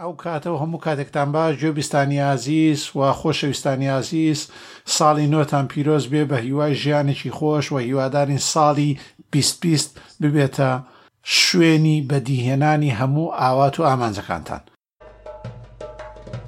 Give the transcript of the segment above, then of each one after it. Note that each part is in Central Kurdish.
ئەو کاتە و هەموو کاتێکتان باش گوێ بیستانی ئازیز و خۆشەویستانی ئازیز ساڵی نۆتان پیرۆز بێ بە هیوای ژیانێکی خۆش و هیوادارین ساڵی بیست بیست ببێتە شوێنی بەدیهێنانی هەموو ئاوات و ئامانجەکانتان.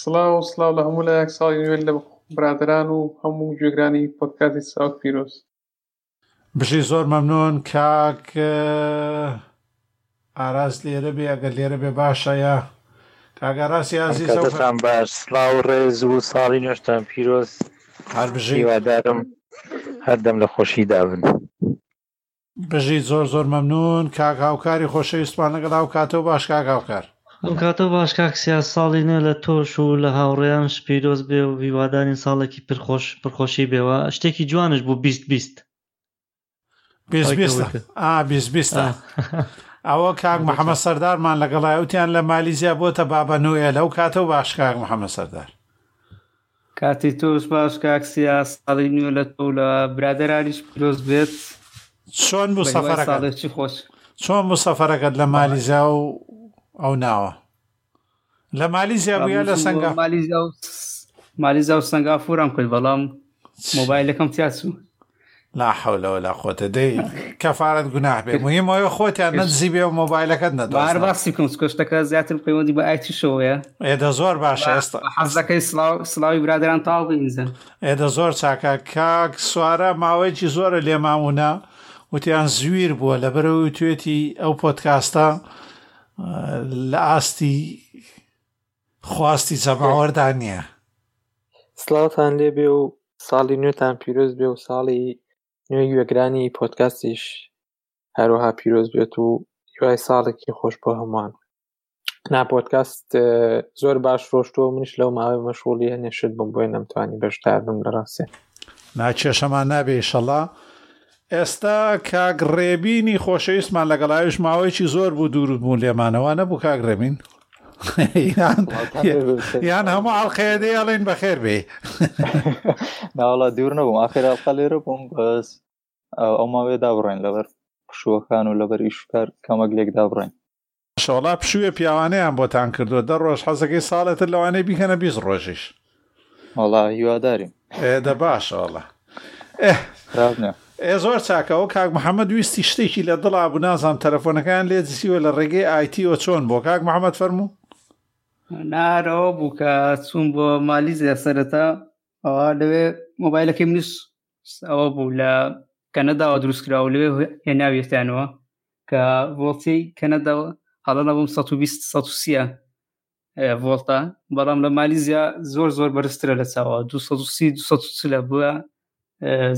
سڵاو سڵاو لە هەموو لایەک ساڵی نوێ لە برادران و هەموو گوێگرانی پۆدکاستی ساوت پیرۆز بژی زۆر مەمنون کاک ئاراز لێرە بێ ئەگەر لێرە بێ باشە یا کاگەڕاستی ئازیزتان باش سلااو ڕێز و ساڵی نوێشتان پیرۆز هەربژێوادارم هەردەم لە خۆشیدا بن. بژیت زۆر زۆر مەمنون کاک هاوکاری خۆشەویستمان لەگەڵ هاو کاتەو باش کاک هاوکار. هاوکاتەو باش کاک سیاس ساڵی نوێ لە تۆش و لە هاوڕێیانش پیرۆز بێ و هیوادارین ساڵێکی پر خۆش پر خۆشی بێ و شتێکی جوانش بوو بیست بیست. بیست بیستە ئا بیست بیستە ئەوە کاک محەممەد سەردارمان لەگەڵای ئەوتیان لە مالیزیا بۆتە بابە نوێ لەو کاتەو باش کاک محەممەد سەردار کاتی تۆش باش کاک سیا ساڵی نوێ لە تۆ و لە برادەرانیش پیرۆز بێت چۆن بوو سەفەرەکەت چۆن بوو سەفەرەکەت لە مالیزیا و ئەو ناوە لە مالیزیا بووە لە سەنگا مالیزیا و سەنگافورم کرد بەڵام مۆبایلەکەم تیاچوو لا حول ولا قوة دەی کەفارەت گوناح بێ مهم ئەوەیە خۆتیان نەدزی بێ و مۆبایلەکەت نەدۆزن بار باسی بکەم چکە شتەکە زیاتر پەیوەندی بە ئایتی شەوەیە ئێدە زۆر باشە ئێستا حەزەکەی سلاو سلاوی برادران تاو بینزن ئێدە زۆر چاکە کاک سوارە ماوەیەکی زۆرە لێمامونە وتیان زویر بووە لە بەرەوەی توێتی ئەو پۆتکاستە لە ئاستی خواستی جەماوەردا نیە. سڵاوتان لێ بێ و ساڵی نوێتان پیرۆز بێ و ساڵی نوێی گوێگرانی پۆدکاستیش هەروەها پیرۆز بێت و هیوای ساڵێکی خۆش بۆ هەمووان نا پۆدکاست زۆر باش ڕۆشتووە منش لەو ماوەی مەشغوڵی هەنێ شت بم بۆی نەمتوانی بەشدار بم لە ڕاستێ ناکێشەمان نابێ ئیشەڵا ئێستا کاک ڕێبینی خۆشەویستمان لەگەڵاویش ماوەیەکی زۆر بوو دوور بوو لێمانەوە نەبوو کاک ڕێبین یان هەموو ئەڵلقەیە دێ ئەڵین بەخێر بێ ناوڵا دوور نەبووم ئاخر ئەڵقە لێرە بووم بەس ئەو ماوێدا بڕێن لەبەر پشووەکان و لەبەر ئیشکار کەمەک لێکدا بڕێن ماشاءاللە پشویە پیاوانەیان بۆتان کردوە دە ڕۆژ حەزەکەی ساڵێتر لەوانەی بیکەنە بیست ڕۆژیش وڵا هیواداریم ئێدە باشەڵە ئێ زۆر چاکەەوە کاک محەممەد ویستی شتێکی لە دڵا بوو نازانام تەلەفۆنەکان لێ دسیوە لە ڕێگەی ئایتیوە چۆن بۆ کاک محەممەد فەرموو نارەوە بوو کە چوون بۆ مالیزیا سەرەتا ئەوە لەوێ مۆبایلەکەی منیش ئەوە بوو لە کەنەداوە دروستکراوە لەوێ هێناویێتیانەوە کە ڤۆڵتی کەنەدا هەڵە نەبووم 120 ڤۆڵتا بەڵام لە مالیزیا زۆر زۆر بەرزترە لە چاوە 230 لە بووە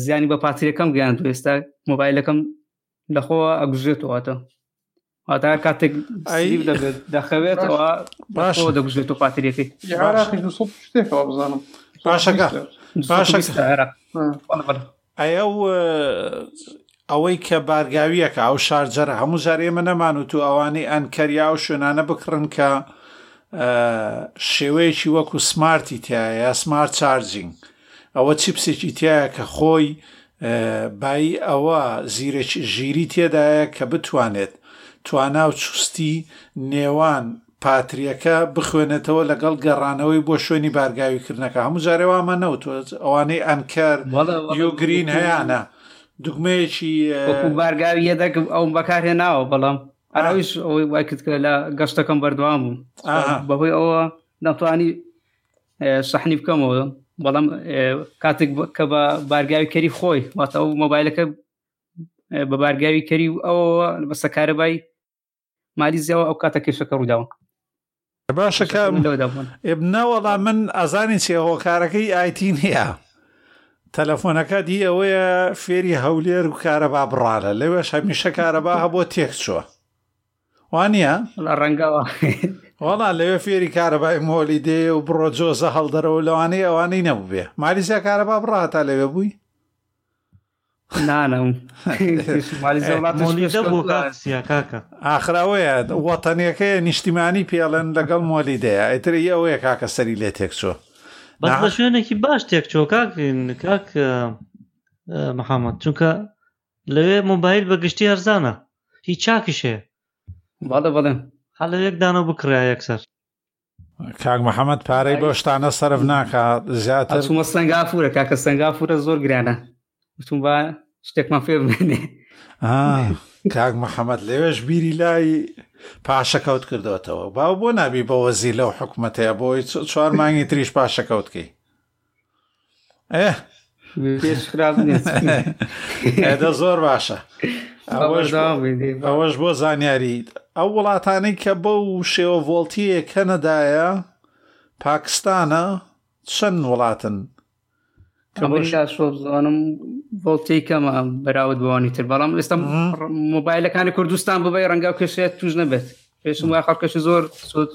زیانی بە پاتریەکەم گەیان ئێستا مۆبایلەکەم لەخۆوە ئەگوژێتەوەتە واتا کاتێک سلیپ دەبێت دەخەوێتەوە باش دەگوزێت و پاتریەکەی شتێکەوە بزانم باشەکە ئەو ئەوەی کە بارگاویەکە ئەو شارجەرە هەموو جارێمە نەمان و تو ئەوانەی ئەنکەریا و شوێنانە بکڕن کە شێوەیەکی وەکو سمارتی تایە سمارت چارجینگ ئەوە چیپسێکی تایە کە خۆی بایی ئەوە زیرەک ژیری تێدایە کە بتوانێت توانا و چوستی نێوان پاتریەکە بخوێنێتەوە لەگەڵ گەڕانەوەی بۆ شوێنی بارگاوی کردنەکە هەموو جارێ وامان نەوتوت ئەوانەی ئەنکەر یۆگرین هەیەە دگمەیەکی بارگاوی یەدەک ئەو بەکارێ ناوە بەڵام ئەراویش ئەوەی وای کرد لە گەشتەکەم بەردوام بوو بەهۆی ئەوە نەتوانی سەحنی بکەمەوە بەڵام کاتێک کە بە بارگاوی کەری خۆی واتە ئەو مۆبایلەکە بە بارگاوی کەری و ئەو بە سەکارەبای مالی زیاوە ئەو کاتە کێشەکە ڕووداوە باشە ناوەڵا من ئەزانی چێ هۆکارەکەی ئایتی نییە تەلەفۆنەکە دی ئەوەیە فێری هەولێر و کارەبا بڕالە لەوێش هەمیشە کارەبا هەبووە تێکچوە وانە ڕەنگەوە وەڵا لەوێ فێری کارەبای مۆلی دێ و بڕۆ جۆزە هەڵدەرەوە لەوانەیە ئەوانەی نەبووبێ مالیزیا کارەبا بڕاتە لەوێ بووی نانم ئاخراوەیە وەتەنیەکەی نیشتیمانی پێڵێن لەگەڵ مۆلی دەیە ئەتر ئەوەیە کاکە سەری لێ تێکچۆ بەس بە شوێنێکی باش تێکچۆ کاک کاک محەممەد چونکە لەوێ مۆبایل بە گشتی هەرزانە هی چاکیش هەیە. بەڵێ بەڵێ. هە لەوێک دانەو بکڕە یەکسەر. کاک محەممەد پارەی بۆ شتانە سەرف ناکا زیاتر چوومە سەنگافورە کاکە سەنگافورە زۆر گرانە وتم با شتێکمان فێ بمێنێ کاک محەممەد لەوێش بیری لای پاشەکەوت کردوێتەوە باو بۆ نابی بە وەزی لەو حکوومەتەیە بۆی چوار مانگی تریش پاشەکەوتکەی ئێدە زۆر باشە ئەوەش بۆ زانیاری ئەو وڵاتانی کە بەو شێوە ڤۆڵتیە کەنەدایە پاکستانە چەند وڵاتن زانم ڤۆڵتی کەمە بەراود بۆوانی تر بەڵام ئێستا مۆبایلەکانی کوردستان ببێ ڕەنگە کێشێت توش نەبێت پێشم وای خەڵکەش زۆر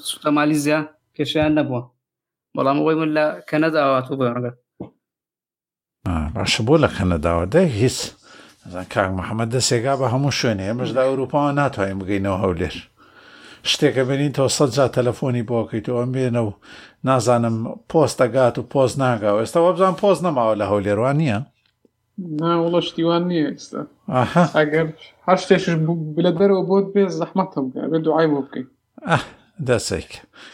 سوتەمالیزیا کێشیان نەبووە بەڵام ئەوەی من لە کەنەداوە هاتوو بۆ ڕەگەر باشە بۆ لە کەنەداوە دای هیچ کاک محەممەد دەسێگا بە هەموو شوێنێ ئێمەشدا ئەوروپاوە ناتوانین بگەینەوە هەولێر شتێکە بێنین تۆ سەد جا تەلەفۆنی بۆکەیتەوە ئەم بێنە و نازانم پۆستەگات و پۆست ناگا و ئێستا وەبزان پۆست نەماوە لە هەولێروان نییە ناوڵە شتیوان نییە ئێستا ئەگەر هەر شتێکش بلە دەرەوە بۆت بێ زەحمەتم بێ دوعای بۆ بکەین دەسێک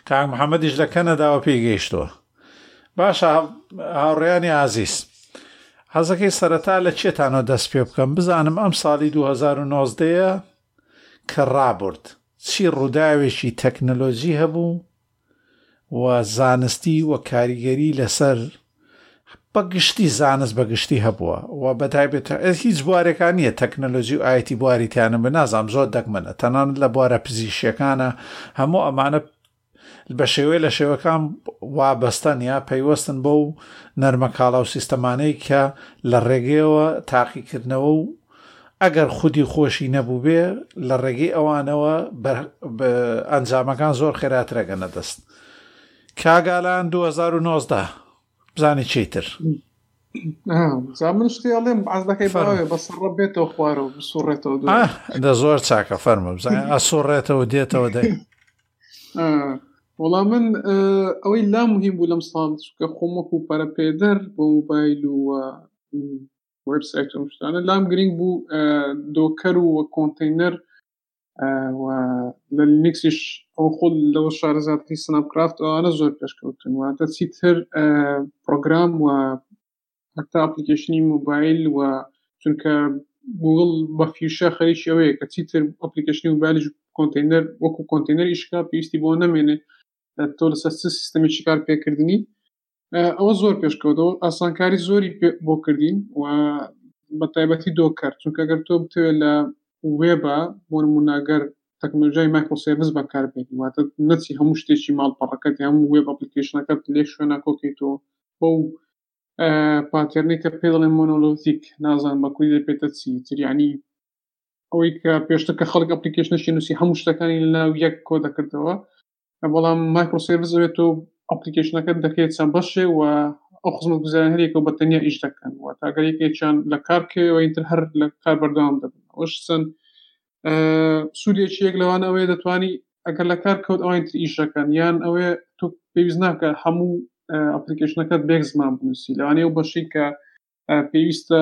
کاک محەممەدیش لە کەنەداوە پێی گەیشتووە باشە هاوڕێیانی ئازیز حەزەکەی سەرەتا لە چێتانەوە دەست پێ بکەم بزانم ئەم ساڵی 2009ەیە کە ڕابرد چی ڕووداوێکی تەکنەلۆژی هەبوو و زانستی و کاریگەری لەسەر بە گشتی زانست بە گشتی هەبووە و بەتایبێت هیچ بوارێکان نییە تەکنەلۆژی و ئاەتی بواری تیانە بە نازام زۆر دەگمەنە تەنان لە بوارە پزیشیەکانە هەموو ئەمانە بە شێوەیە لە شێوەکان وابەستەن یا پەیوەستن بەو نەرمە کاڵا و سیستەمانەی کە لە ڕێگەیەوە تاقیکردنەوە و ئەگەر خودی خۆشی نەبووبێ لە ڕێگەی ئەوانەوە ئەنجامەکان زۆر خێراترەگەنە دەست کاگالان 2009دا بزانانی چی تر من شتی ئەڵێم باز دەکەی بەڵێ بە سڕە بێتەوە خوارە و بسوڕێتەوە دە زۆر چاکە فەرمە بزانین ئەسوڕێتەوە دێتەوە دەی وەڵام من ئەوەی لا مهم بوو لەم ساڵ چکە خۆمەک و پەرەپێدەر بۆ موبایل و وبسایت و شتانە لام گرنگ بوو دۆکەر و کۆنتینەر لە لینکسیش ئەو خۆ لەوە شارەزاتی سناپ کرافت ئەوانە زۆر پێشکەوتن واتە چیتر پرۆگرام و هەتا ئەپلیکیشنی موبایل و چونکە گوگل بە فیشە خەریکی ئەوەیە کە چیتر ئەپلیکیشنی و بالیش کۆنتینەر وەکو کۆنتینەر ئیشکا پێویستی بۆ نامێنێ تۆ لەسەر سیستەمی شکار پێکردنی ئەوە زۆر پێشکەوتەوە ئاسانکاری زۆری بۆ کردین و بە تایبەتی دۆکەر چونکە گەر تۆ بتوێت لە وێبە بۆ نموناگەر تەکنۆلژای مایکرۆ سرویس بەکار بێت واتە نەچی هەموو شتێکی ماڵ پەڕەکەت یان وێب ئەپلیکیشنەکەت لێ شوێنە کۆکەیتەوە بۆ پاتێرنی کە پێ دەڵێن مۆنۆلۆتیک نازان بە کوی دەپێتە چی تریانی ئەوەی کە پێشتر کە خەڵک ئەپلیکیشنشی نووسی هەموو شتەکانی لەناو یەک کۆ دەکردەوە بەڵام مایکرۆ سێرڤس ئەوێ تۆ ئەپلیکیشنەکەت دەکرێت چەند بەشێ و ئەو خزمەت گوزاران هەرێکە و بە تەنیا ئیش دەکەن و تاگەر یەکێکیان لە کار بکەوێەوە ئینتر هەر لە کار بەردەوام دەبن ئەوش چەند سوودێکی یەک لەوانە ئەوەیە دەتوانی ئەگەر لە کار کەوت ئەوان تر ئیش دەکەن یان ئەوێ تۆ پێویست ناکە هەموو ئەپلیکیشنەکەت بێک زمان بنووسی لەوانەیە و بەشی کە پێویستە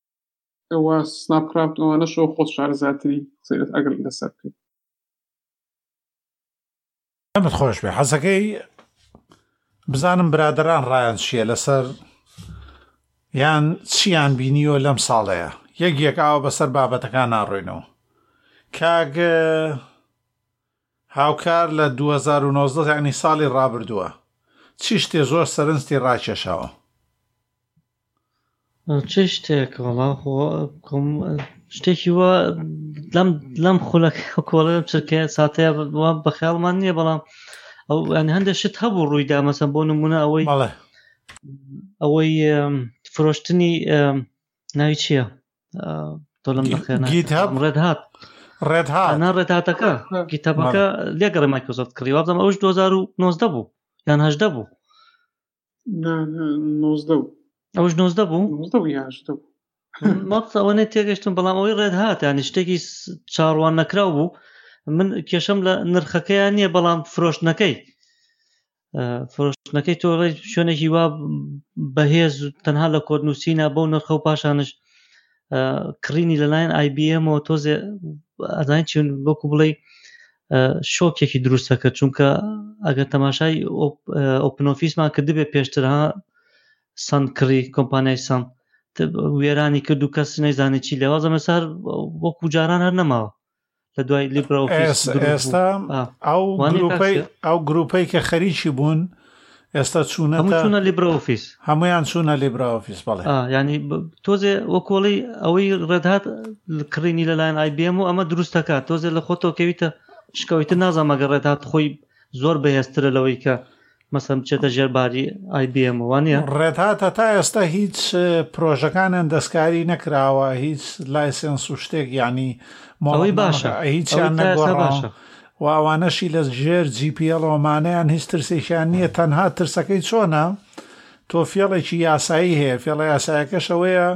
ئەوە سناپ کرافت ئەوانەشەوە خۆت شارەزاتری سەیرت ئەگەر لەسەر بکەیت ئەمت خۆش بێ حەزەکەی بزانم برادران ڕایان چییە لەسەر یان چیان بینیوە لەم ساڵەیە یەک یەک ئاوە بەسەر بابەتەکان ناڕۆینەوە کاگە هاوکار لە دوو هەزار و نۆزدە یانی ساڵی ڕابردووە چی شتێ زۆر سەرنجتی ڕاکێشاوە؟ چ شتێک وەڵا خۆ کۆم شتێکی وا لەم لەم خولەکە کۆڵێم چرکێ ساتەیە وا بە خەیاڵمان نییە بەڵام ئەو یان هەندێک شت هەبوو ڕووی دا مەسەن بۆ نمونە ئەوەی بەڵێ ئەوەی ام، فرۆشتنی ام، ناوی چییە دڵم ڕێت هاات ڕێت هانا ڕێت هااتەکە کتابەکە لێگەڕێ مایکۆزۆفت کڕی وابزم ئەوش 2009 بوو یان هەشدە بوو ئەوش 90 بوو مەقس ئەوەنێ تێگەشتم بەڵام ئەوەی ڕێت هاات یانی شتێکی چاڕوان نەکراو بوو من کێشم لە نرخەکەیان نییە بەڵام فرۆشتنەکەی فرۆشتنەکەی تۆ ڕێ شوێنێکی وا بەهێز تەنها لە کۆدنووسینە بەو نرخە و پاشانش کڕینی لەلایەن آیBMەوە تۆزێ ئەزانین چون بۆکو بڵێ شۆکێکی دروستەکە چونکە ئەگەر تەماشای ئۆپنۆفیسمان کردبێ پێشترها سند کڕی کۆمپانیای سند وێرانی کرد و کەس نەیزانانی چی لێوازە مەسار وەکو جاران هەر نەماوە لە دوای لیبرا ئێستا ئەو گروپەی ئەو گروپەی کە خەریکی بوون ئێستا چوونە چوونە لیبرا ئۆفیس هەمویان چوونە لیبرا ئۆفیس بەڵێ ینی تۆزێ وەکۆڵی ئەوەی ڕێدهات کڕینی لەلایەن آیBM و ئەمە دروستەکە تۆزێ لە خۆتۆکەویتە شکەویتە نازانمەگە ڕێدهات خۆی زۆر بەهێزترە لەوەی کە مەسەلەن بچێتە ژێر باری ئای بی ئێم وا نیە؟ ڕێد هاتە تا ئێستا هیچ پرۆژەکانیان دەستکاری نەکراوە هیچ لایسێنس و شتێک یانی ئەوەی باشە مۆڵەتنامەکە هیچیان ئەوەی تا ئێستا نەگۆڕاوە باشە و ئەوانەشی لە ژێر جی پی ئێڵەوە مانەیان هیچ ترسێکیان نییە تەنها ترسەکەی چۆنە تۆ فێڵێکی یاسایی هەیە فێڵە یاسایەکەش ئەوەیە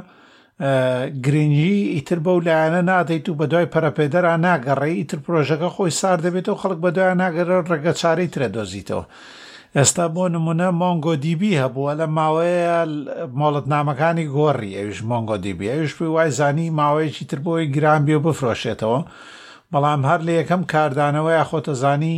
گرنگی ئیتر بەو لایەنە نادەیت و بەدوای پەرەپێدەرا ناگەڕێی ئیتر پرۆژەکە خۆی سار دەبێتەوە خەڵک بەدوایان ناگەرێ ڕێگە چارەی ترە دۆزیتەوە ئێستا بۆ نمونە مۆنگۆ دیبی هەبووە لە ماوەیە مۆڵەتنامەکانی گۆڕی ئەویش مۆنگۆ دیبی ئەویش پێی وای زانی ماوەیەکی تر بۆی گران بێ بفرۆشێتەوە بەڵام هەر لە یەکەم کاردانەوەی خۆتەزانی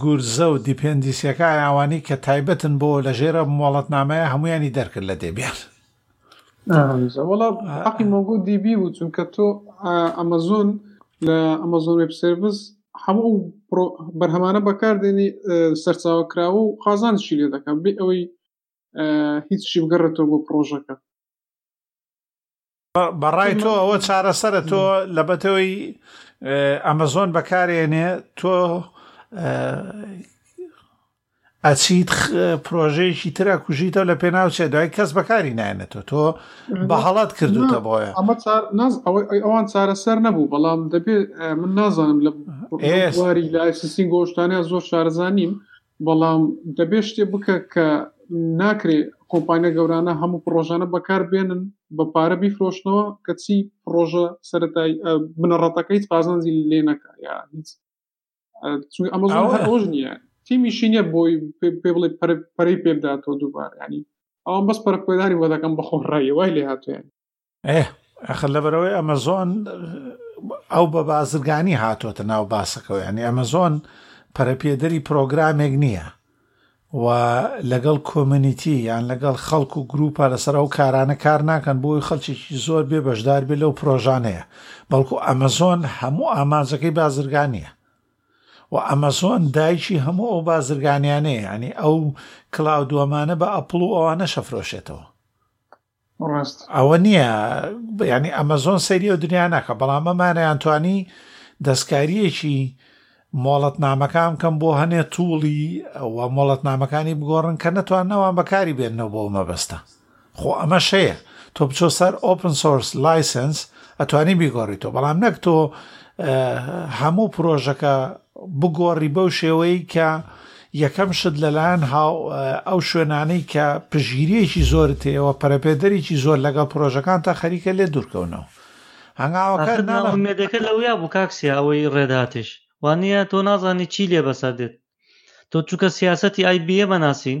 گورزە و دیپێندیسیەکە ئەوانەی کە تایبەتن بۆ لە ژێرە مۆڵەتنامەیە هەمویانی دەرکرد لە دێبیان وڵا حقی مۆگۆ دیبی بوو چونکە تۆ ئەمەزۆن لە ئەمەزۆن وب سرویس هەموو بەرهەمانە بەکاردێنی سەرچاوە کراوە و قازانشی لێ دەکەم بێ ئەوەی هیچ شی بگەڕێتەوە بۆ پرۆژەکە بەڕای تۆ ئەوە چارەسەرە تۆ لە بەتەوەی ئەمەزۆن بەکارێنێ تۆ ئەچیت پرۆژەیەکی ترا کوژیتە لە پێناوچێ دوای کەس بەکاری نایەنێتەوە تۆ بە هەڵات کردوتە بۆیە ئەمە ناز ئەوەی ئەوان چارەسەر نەبوو بەڵام دەبێت من نازانم لە واری لایسنسین گۆشتانە زۆر شارەزانیم بەڵام دەبێ شتێ بکە کە ناکرێ کۆمپانیا گەورانە هەموو پڕۆژانە بەکار بێنن بە پارە بیفرۆشنەوە کەچی پڕۆژە سەرەتای بنەڕەتەکە هیچ قازانجی لێ نەکا یا هیچ چون ئەمەزۆن هەر ئەوش نییە تیمیشی نییە بۆی پێ بڵێ پەرەی پێبداتەوە دووبار ینی ئەوان بەس پەرپێدانی بۆ دەکەم بەخۆم ڕێوای لێ هاتوێن ئێ ئەخر لەبەرەوەی ئەمەزۆن ئەو بە بازرگانی هاتووەتە ناو باسەکەەوە ینی ئەمەزۆن پەرەپێدەری پرۆگرامێک نییە و لەگەڵ کۆمەنیتی یان لەگەڵ خەڵک و گروپە لەسەر ئەو کارانە کار ناکەن بۆی خەلچێکی زۆر بێ بەشدار بێ لەو پرۆژانەیە بەڵکو ئەمەزۆن هەموو ئامانجەکەی بازرگانیە و ئەمەزۆن دایکی هەموو ئەو بازرگانیانەیە ینی ئەو کلااو دووەمانە بە ئەپڵ و ئەوانە شەفرۆشێتەوە ئەوە نییە ینی ئەمەزۆن سەری و دنیا ناکە بەڵام ئەمانیان توانی دەستکاریەکی مۆڵەت نامەکان کەم بۆ هەنێ توڵی و مۆڵەت نامەکانی بگۆڕن کە نەتوان نەوان بەکاری بێنەوە بۆ مەبەستە خۆ ئەمە شەیە تۆ بچۆ سەر ئۆپن سۆرس لایسنس ئەتوانی بیگۆڕی تۆ بەڵام نەک تۆ هەموو پرۆژەکە بگۆڕی بەو شێوەی کە یەکەم شت لەلایەن هاو ئەو شوێنانەی کە پشگیریەکی زۆرت هەیە و پەرەپێدەرێکی زۆر لەگەڵ پرۆژەکانتا خەریکە لێ دوورکەونەوە هەنگاوەکە آخر نانا ناهومێدەکە لەویا بوو کاک سیا ئەوەی ڕێدهاتش وانیە تۆ نازانی چی لێ بەسەر دێت تۆ چونکە سیاسەتی ئای بی ئێمە ناسین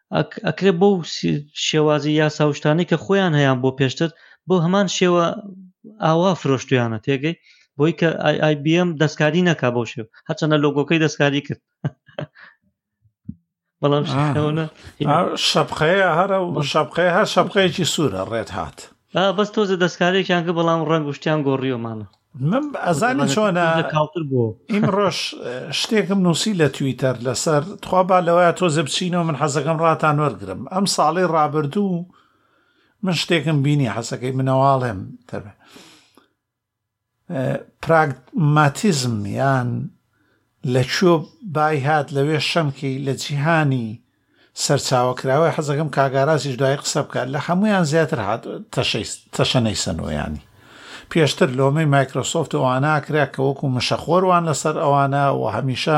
ئەکرێ بەو شێوازی یاساوشتانی کە خۆیان هەیان بۆ پێشتر بۆ هەمان شێوە ئاوا فرۆشتویانە تێگەی بۆی کە ئایBM دەستکاری نەکا بۆ شێو هەچەنە لۆگۆکەی دەستکاری کرد بەڵام شەبقەیە هەرە شەبقەی هەر شەبقەیەکی سوورە ڕێت هات بەس تۆزە دەستکارێکیان کە بەڵام ڕەنگ گوشتیان گۆڕیۆمانە من ئەزانی چۆنە کاڵتر بۆ ئیمڕۆژ شتێکم نووسی لە تویتەر لەسەر تخوا با لەوەیە تۆزە بچینەوە من حەزەکەم ڕاتان وەرگرم ئەم ساڵی ڕابردوو من شتێکم بینی حەسەکەی منەواڵێم دەبێت پراگماتیزم یان لە کوێ و بای هات لەوێ شەم کەی لە جیهانی سەرچاوە کراوەی حەزەکەم کاک ئارازیش دوایی قسە بکات لە هەموویان زیاتر هات تەشەی تەشەنەی سنوویانی پێشتر لۆمەی مایکرۆسۆفت و ئەوانە ئەکرا کە وەکو مشەخۆر وان لەسەر ئەوانە و هەمیشە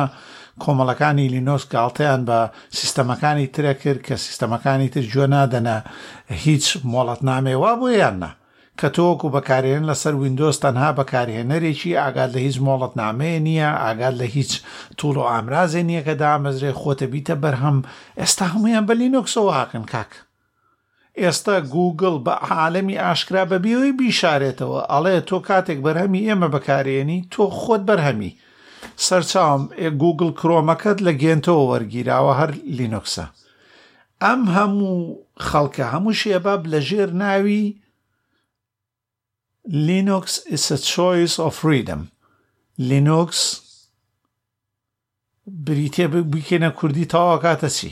کۆمەڵەکانی لینۆس گاڵتەیان بە سیستەمەکانی ترە کرد کە سیستەمەکانی تر گوێ نادەنە هیچ مۆڵەتنامەیە وا بۆیان نا کە تۆ وەکو بەکارهێن لەسەر ویندۆز تەنها بەکارهێنەرێکی ئاگات لە هیچ مۆڵەتنامەیە نییە ئاگات لە هیچ توڵ و ئامرازێ نییە کە دامەزرێ خۆتە بیتە بەرهەم ئێستا هەمویان بە لینۆکسەوە هاکن کاک ئێستا گوگل بە عالەمی ئاشکرا بە بێوەی بیشارێتەوە ئەڵێ تۆ کاتێک بەرهەمی ئێمە بەکارێنی تۆ خۆت بەرهەمی سەرچاوم گوگل کرۆمەکەت لە گێنتەوە وەرگیراوە هەر لینۆکسە ئەم هەموو خەڵکە هەموو شێباب لە ژێر ناوی لینوکس ئیسچۆیس ئۆف فریدم لینوکس بریتێ بکەینە کوردی تەواکاتە چی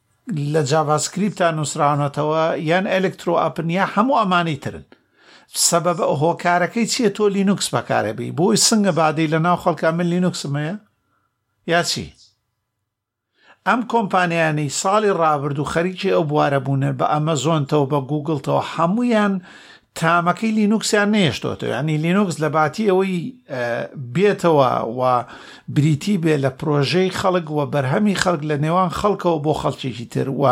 لە جاڤاسکریپتا نوسراونەتەوە یان ئەلکترۆ ئەپن یا هەموو ئەمانەی ترن سەبەب هۆکارەکەی چییە تۆ لینوکس بەکارەبی بۆی سنگە بادەی لە ناو خەڵکە من لینوکسم هەیە یا چی ئەم کۆمپانیانی ساڵی ڕابرد و خەریکی ئەو بوارە بوونە بە ئەمە زۆنتەوە بە گوگلتەوە هەمویان تامەکەی لینوکسیان نێشتۆتەوە ینی لینوکس لە باتی ئەوەی بێتەوە و بریتی بێ لە پرۆژەی خەڵک و بەرهەمی خەڵک لە نێوان خەڵکەوە بۆ خەڵکێکی تر و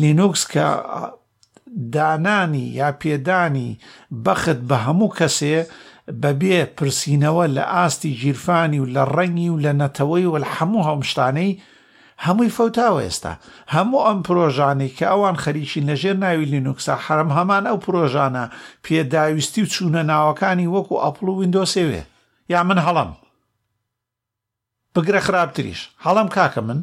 لینوکس کە دانانی یا پێدانی بەخت بە هەموو کەسێ بەبێ پرسینەوە لە ئاستی گیرفانی و لە ڕەنگی و لە نەتەوەی و هەموو هەمشتانەی هەمووی فەوتاوە ئێستا هەموو ئەم پرۆژانەی کە ئەوان خەریکین لە ژێر ناوی لینوکسا حرم هەمان ئەو پرۆژانە پێداویستی و چوونە ناوەکانی وەکو ئەپڵ و ویندۆسێوێ یا من هەڵم بگرە خراپتریش هەڵم کاکە من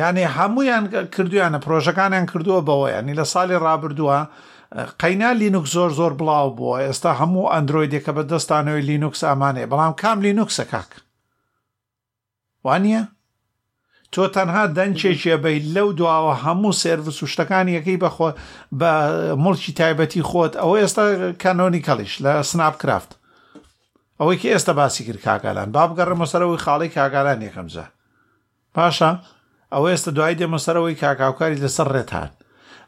یانێ هەمویان کردویانە پرۆژەکانیان کردووە بەوە ینی لە ساڵی ڕابردووە قەینا لینوک زۆر زۆر بڵاو بووە ئێستا هەموو ئەندرۆیدێکە بە دەستانەوەی لینوکس ئامانێ بەڵام کام لینوکسە کاک وانە تۆ تەنها دەنکێکی ئەبەیت لەو دواوە هەموو سێرڤس و شتەکانی یەکەی بەخۆ بە مڵکی تایبەتی خۆت ئەوە ئێستا کانۆنی کەڵیش لە سناپ کرافت ئەوەی کە ئێستا باسی کرد کاگالان با بگەڕێمە سەرەوەی خاڵی کاگالان یەکەم جار باشە ئەوە ئێستا دوای دێمە سەرەوەی کاکاوکاری لەسەر ڕێت هاات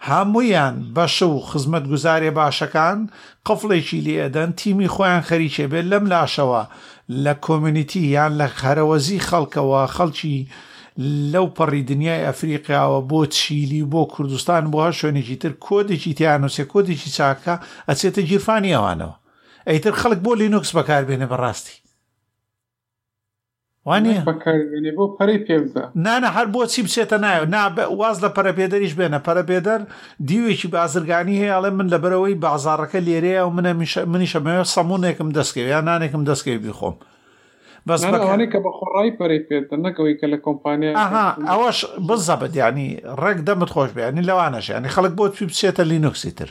هەموویان بەشە و خزمەتگوزارێ باشەکان قفڵێکی لێ ئەدەن تیمی خۆیان خەریکێ بێ لەم لاشەوە لە کۆمێنیتی یان لە هەرەوەزی خەڵکەوە خەڵکی لەو پەڕی دنیای ئەفریقیاوە بۆ چیلی و بۆ کوردستان بۆ هەر شوێنێکی تر کۆدێکی تیا نووسێ کۆدێکی چاکە ئەچێتە گیرفانی ئەوانەوە ئەیتر خەڵک بۆ لینوکس بەکار بێنێ بەڕاستی وانیە؟ نەک بەکاری بێنێ بۆ پەرەی پێ بدە. نا نا هەر بۆچی بچێتە ناوێ نا واز لە پەرەپێدەریش بێنە پەرەپێدەر دیوێکی بازرگانی هەیە ئەڵێ من لەبەرەوەی بازاڕەکە لێرەیە و منە منیش ئەمەوێ سەمونێکم دەستکەوێ یان نانێکم دەستکەوێ بیخۆم بەس بەکە- ئەوانەی کە بە خۆڕایی پەرەی پێ بدەن نەک ئەوەی کە لە کۆمپانیا ئەها ئەوەش بزەبت یعنی ڕێک دەمت خۆش بێ یعنی لەوانەش یعنی خەڵک بۆت پێ بچێتە لینوکسی تر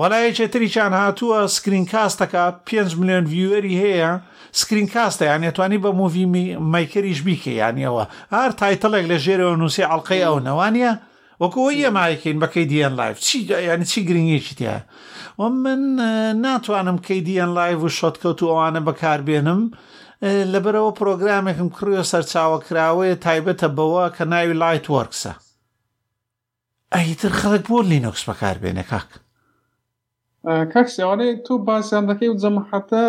وەلا یەکێ تریکیان هاتووە سکرین کاست دەکات پێنج ملیۆن ڤیوەری هەیە سکرین کاستە یانی ئەتوانی بە موڤی مەیکەریش بیکەی یانی ئەوە هەر تایتڵێک لە ژێرەوە نووسی ئەڵقەی ئەونە وانە وەکو ئەوی ئێمە ئەیکەین بە KDN Live چی یانی چی گرنگیەکی تیا و من ناتوانم KDN Live و شۆتکەوت و ئەوانە بەکاربێنم لەبەرەوە پرۆگرامێکم کڕیوە سەرچاوە کراوەیە تایبەتە بەوە کە ناوی لایت وەرکسە ئیتر خەڵک بۆ لینۆکس بەکار بێنێ کاک. کاک سیاوانێ تۆ باسیان دەکەی و جەمەحەتە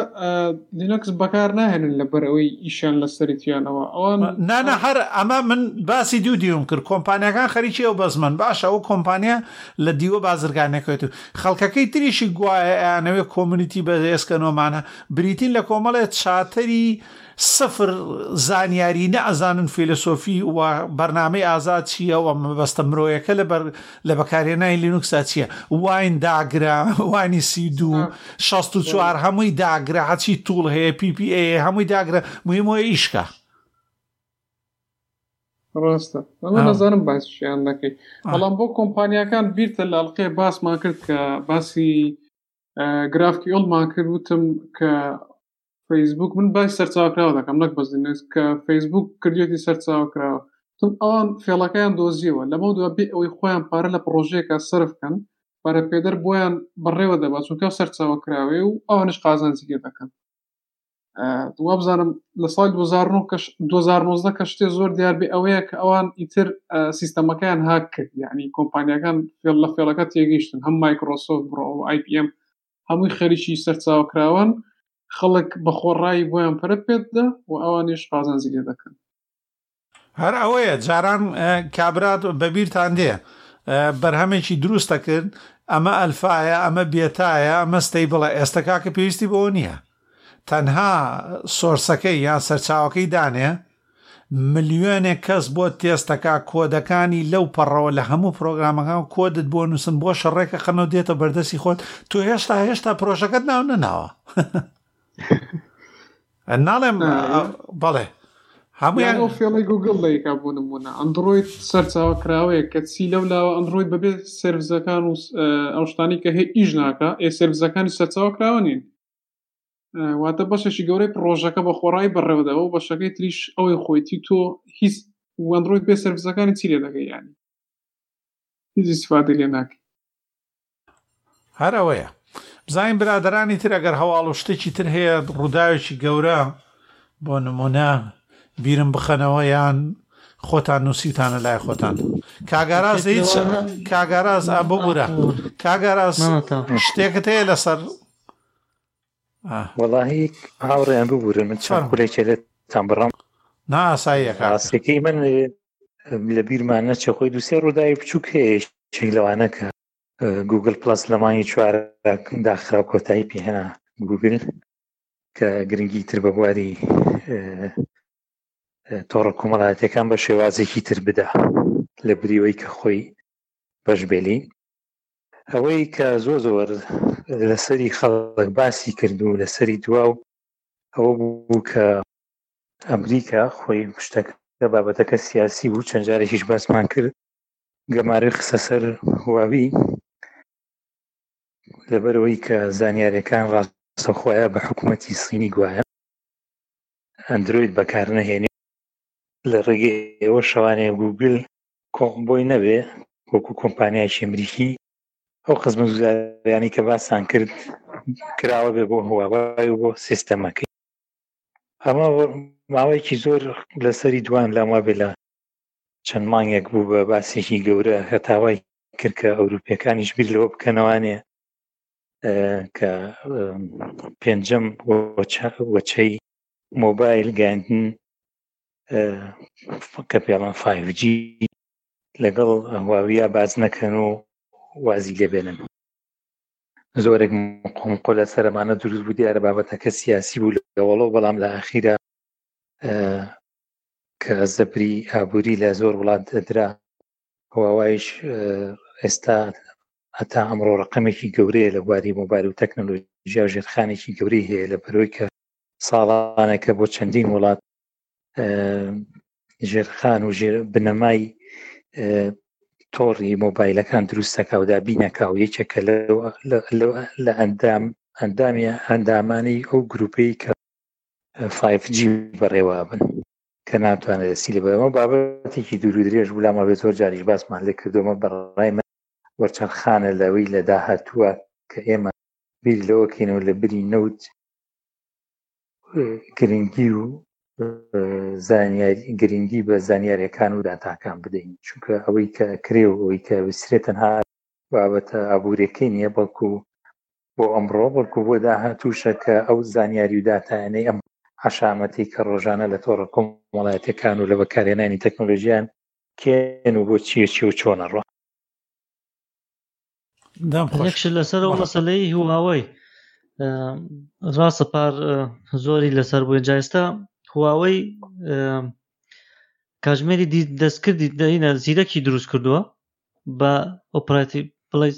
لینکس بەکار ناهێنن لەبەر ئەوەی ئیشیان لە سەری تویانەوە ئەوان نانا هەر ئەمە من باسی دوو دیوم کرد کۆمپانیەکان خەریکی ئەو بەزمەن باشە ئەو کۆمپانیا لە دیوە بازرگانەکەێت و خەڵکەکەی تریشی گوایە ئەیانەوێ کۆمونیتی بەێسکەنۆمانە بریتین لە کۆمەڵێ چاتری سفر زانیاری نە ئەزانن فیلەسۆفی و بەرنامەی ئازاد چیە و مەبەستە مرۆیەکە لە بەر لە بەکارهێنانی لینوکسا چیە واین داگرە وانی سی دوو شەست و چوار هەمووی داگرە هەچی توڵ هەیە پی پی ئەی هەمووی داگرە مهمۆ ئیشکە ڕاستە ئەمە نەزانم باسیان دەکەی بەڵام بۆ کۆمپانیاکان بیرتە لە ئەڵلقەیە باسمان کرد کە باسی گرافکی ئۆڵمان کرد وتم کە فەیسبوک من بای سەرچاوکراوە دەکەم نەک بەزنس کە فەیسبوک کردێتی سەرچاو کراوە تم ئەوان فێڵەکەیان دۆزیەوە لەمە دو بێ ئەوەی خۆیان پارە لە پرۆژەیەکە سرفکەن پارە پێدەر بۆیان بڕێوە دەبا چونکە سەرچاوە کراوێ و ئەوانش قازانجی لێ دەکەن وابزانم لە ساڵ 2019 کە شتێ زۆر دیاربێ ئەوەیە کە ئەوان ئیتر سیستەمەکەیان هاک کرد یعنی کۆمپانیەکان فێڵ لە فێڵەکە تێگەیشتن هەم مایکرۆسۆف بڕۆ و IPM هەمووی خەریکی سەرچاوە کراوەن خەڵک بەخۆڕایی بۆیان پەرە پێدە و ئەوانیش قازانجی لێ دەکەن هەر ئەوەیە جاران کابرات بەبییران دێ بەرهەمێکی دروستە کرد ئەمە ئەلفاە ئەمە بێتایە ئەمەستەی بڵێ ئێستا کاکە پێویستی بەوە نییە تەنها سۆرسەکەی یان سەرچاوەکەی دانێ ملیۆنێک کەس بۆ تێستەکە کۆدەکانی لەو پەڕەوە لە هەموو پرۆگرامەکان کۆدت بۆ نووسن بۆ شەڕێکە قەنەوە دێتە بەردەسی خۆت تو هێشتا هێشتا پرۆژەکەت ناو نەناوە ناڵێم بەڵێ هەمویان فێڵی گوگل لەیکا بۆ نمونە ئەندروید سەرچاوە کراوەیە کە چی لەو لاوە ئەندروید بەبێت سرزەکان و ئەوشتانی کە هەیە ئیش ناکە ئێ سرزەکانی سەرچاوە کراوە نین واتە بەشێکی گەورەی پرۆژەکە بە خۆڕایی بەڕێوەدەەوە و بەشەکەی تریش ئەوەی خۆیتی تۆ هیچ وەندڕۆید بێ سەرفزەکانی چی لێ دەگەی ینی هیچ سفادی لێ ناکەی هەر ئەوەیە بزانین برادرانی تر ئەگەر هەواڵ و شتێکی تر هەیە ڕووداوێکی گەورە بۆ نموونە بیرم بخەنەوە یان خۆتان نووسیوتانە لای خۆتان کاگاراز هیچ کاگاراز بۆ بورە کاگاراز شتێکت هەیە لەسەر وەڵی هاوڕێیان ببوورن من چوار خولێکێ لێت تان بڕم ناساییە کاسەکەی من لە بیرمان نەچە خۆی دوسێ ڕووداوی بچووک هەیە چێک لەوانەکە گوگل پلس لە مانگی چوار داخرا کۆتایی پێهێنا گوگل کە گرنگی تر بە بواری تۆڕە کۆمەڵاتەکان بە شێوازێکی تر بدا لە بریەوەی کە خۆی بەش بێلی ئەوەی کە زۆ زۆر لەسەری خەڵک باسی کرد و لەسەری دوا و ئەوە بوو کە ئەمریکا خۆی شتەکە لە بابەتەکە سیاسی بوو چەند جارێکیش باسمان کرد گەمارۆی خسەسەر هواوی لەبەرەوەی کە زانیارەکان ڕاستەخۆە بە حکوومەتی سینی گوایە ئەندروید بەکار نەهێنێ لە ڕێگەی ئێوە شەوانێ گوگل کۆم بۆی نەبێ وەکو کۆمپانیایکی ئەمریکی ئەو خزمە گوزاریانی کە باسان کرد کراوە بێ بۆ هواوای بۆ سیستەمەکەی ئەمە ماوەیەکی زۆر لەسەری دوان لام وابێ لە چەند مانگێک بوو بە باسێکی گەورە هەتاوای کرد کە ئەوروپیەکانیش بیر لەوە بکەنەوانێ کە پێنجەم وەچەی مۆبایل گەاندن کە پێڵان 5G لەگەڵ هواویە باز نەکەن و وازی لێبێنن زۆرێک قۆمقۆ لە سەرمانە دروست بوو دیارە بابەتەکە سیاسی بوو لەوەڵۆ بەڵام لە ئاخیرە کە زەبری ئابووری لە زۆر وڵات دەدرا هواوایش ئێستا هەتا ئەمڕۆ ڕقمێکی گەورەیە لە بواری مۆبایل و تەکنەلۆژیا و ژێرخانێکی گەوری هەیە لە بەرۆی کە ساڵانەکە بۆ چەندین وڵات ژێرخان و ژێر بنەمای تۆڕی مۆبایلەکان دروستەکە و دابینەکە و یەکێکە لە ئەندام ئەندامی ئەندامانی ئەو گروپەی کە 5G بەڕێوابن کە ناتوانێت دەستی لە بەرەوە بابەتێکی دوور و درێژ بوو لامەوێت زۆر جاریش باسمان لێ کردومە بەڕای من وەرچەند خانە لەوەی لە داهاتووە کە ئێمە بیر لەوەکەین و لە بری نەوت گرنگی و گرنگی بە زانیارەکان و داتاکان بدەین چونکە ئەوەی کە کرێ و ئەوەی کە بسرێت تەنها بابەتە ئابووریەکەی نییە بەڵکو بۆ ئەمڕۆ بەڵکو بۆ داهاتووشە کە ئەو زانیاری و داتایانەی ئەم حەشامەتی کە ڕۆژانە لە تۆڕە کۆمەڵایەتەکان و لە بەکارهێنانی تەکنۆلژیان کێن و بۆ چیە چی و چۆنە ڕۆ دەمخش لەسەر و مەسلەی هواوەی ڕاستە پار زۆری لەسەر بووە جایستا هواوەی کاژمێری دەستکردی دەینە زیرەکی دروست کردووە بە ئۆپراتیڤ بڵێ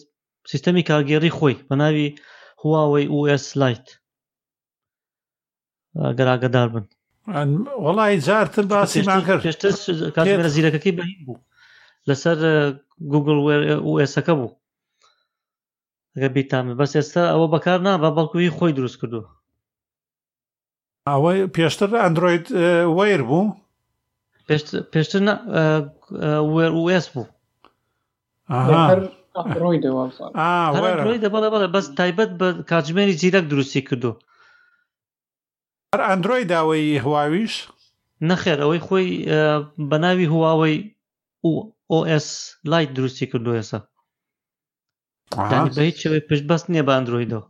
سیستەمی کارگێڕی خۆی بە ناوی هواوەی US لایت گەر ئاگدار بن وڵی جارتر باسیمان کرد پێشتر کاتێرە زیرەکەکەی بەین بوو لەسەر گوگل ئەسەکە بوو گە بیتامە بەس ئێستا ئەوە بەکار نابە بەڵکوی خۆی دروست کردو ئەوە پێشتر ئەندروید وەیر بوو پێشتر وێس بوو بەڵێ بەس تایبەت بە کاتژمێری زیرەک دروستی کردو هەر ئەندروۆی داوەی هواویش نەخێر ئەوەی خۆی بە ناوی هواوەی OS لایت دروستی کردو ێسا بە هیچ شێوەی پشت بەست نییە بە ئەندرویدەوە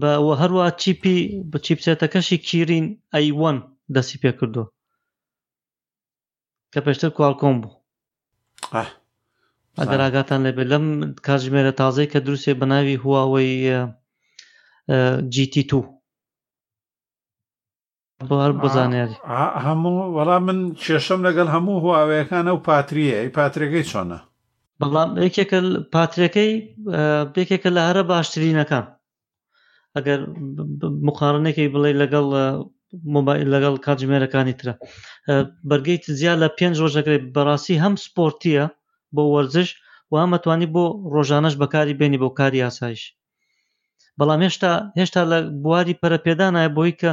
بە و هەروە چیپی بە چیپسێتەکەشی کیرین ئەیوەن دەستی پێ کردو کە پێشتر کوالکۆم بوو ئەگەر ئاگاتان لەبێت لەم کاتژمێرە تازەی کە دروستێ بە ناوی هواوەی GT2 بزانێری هەموو وەڵام من کێشم لەگەڵ هەموو هواوەیەکانە و پاتریە ئەی پاترێگەی چۆنە بەڵام یەکێکە پاترەکەی بێکێکە لە هەرە باشترینەکان ئەگەر مقارنێکی بڵێ لەگەڵ مۆبایل لەگەڵ کاتژمێرەکانی ترە بەرگیت زیا لە پێنج ڕۆژەکەی بەڕاستی هەم سپۆرتیە بۆ وەرزش وامەتوانی بۆ ڕۆژانەش بەکاری بێنی بۆ کاری ئاسایش بەڵام هێشتا هێشتا لە بواری پەرەپێدانایە بۆی کە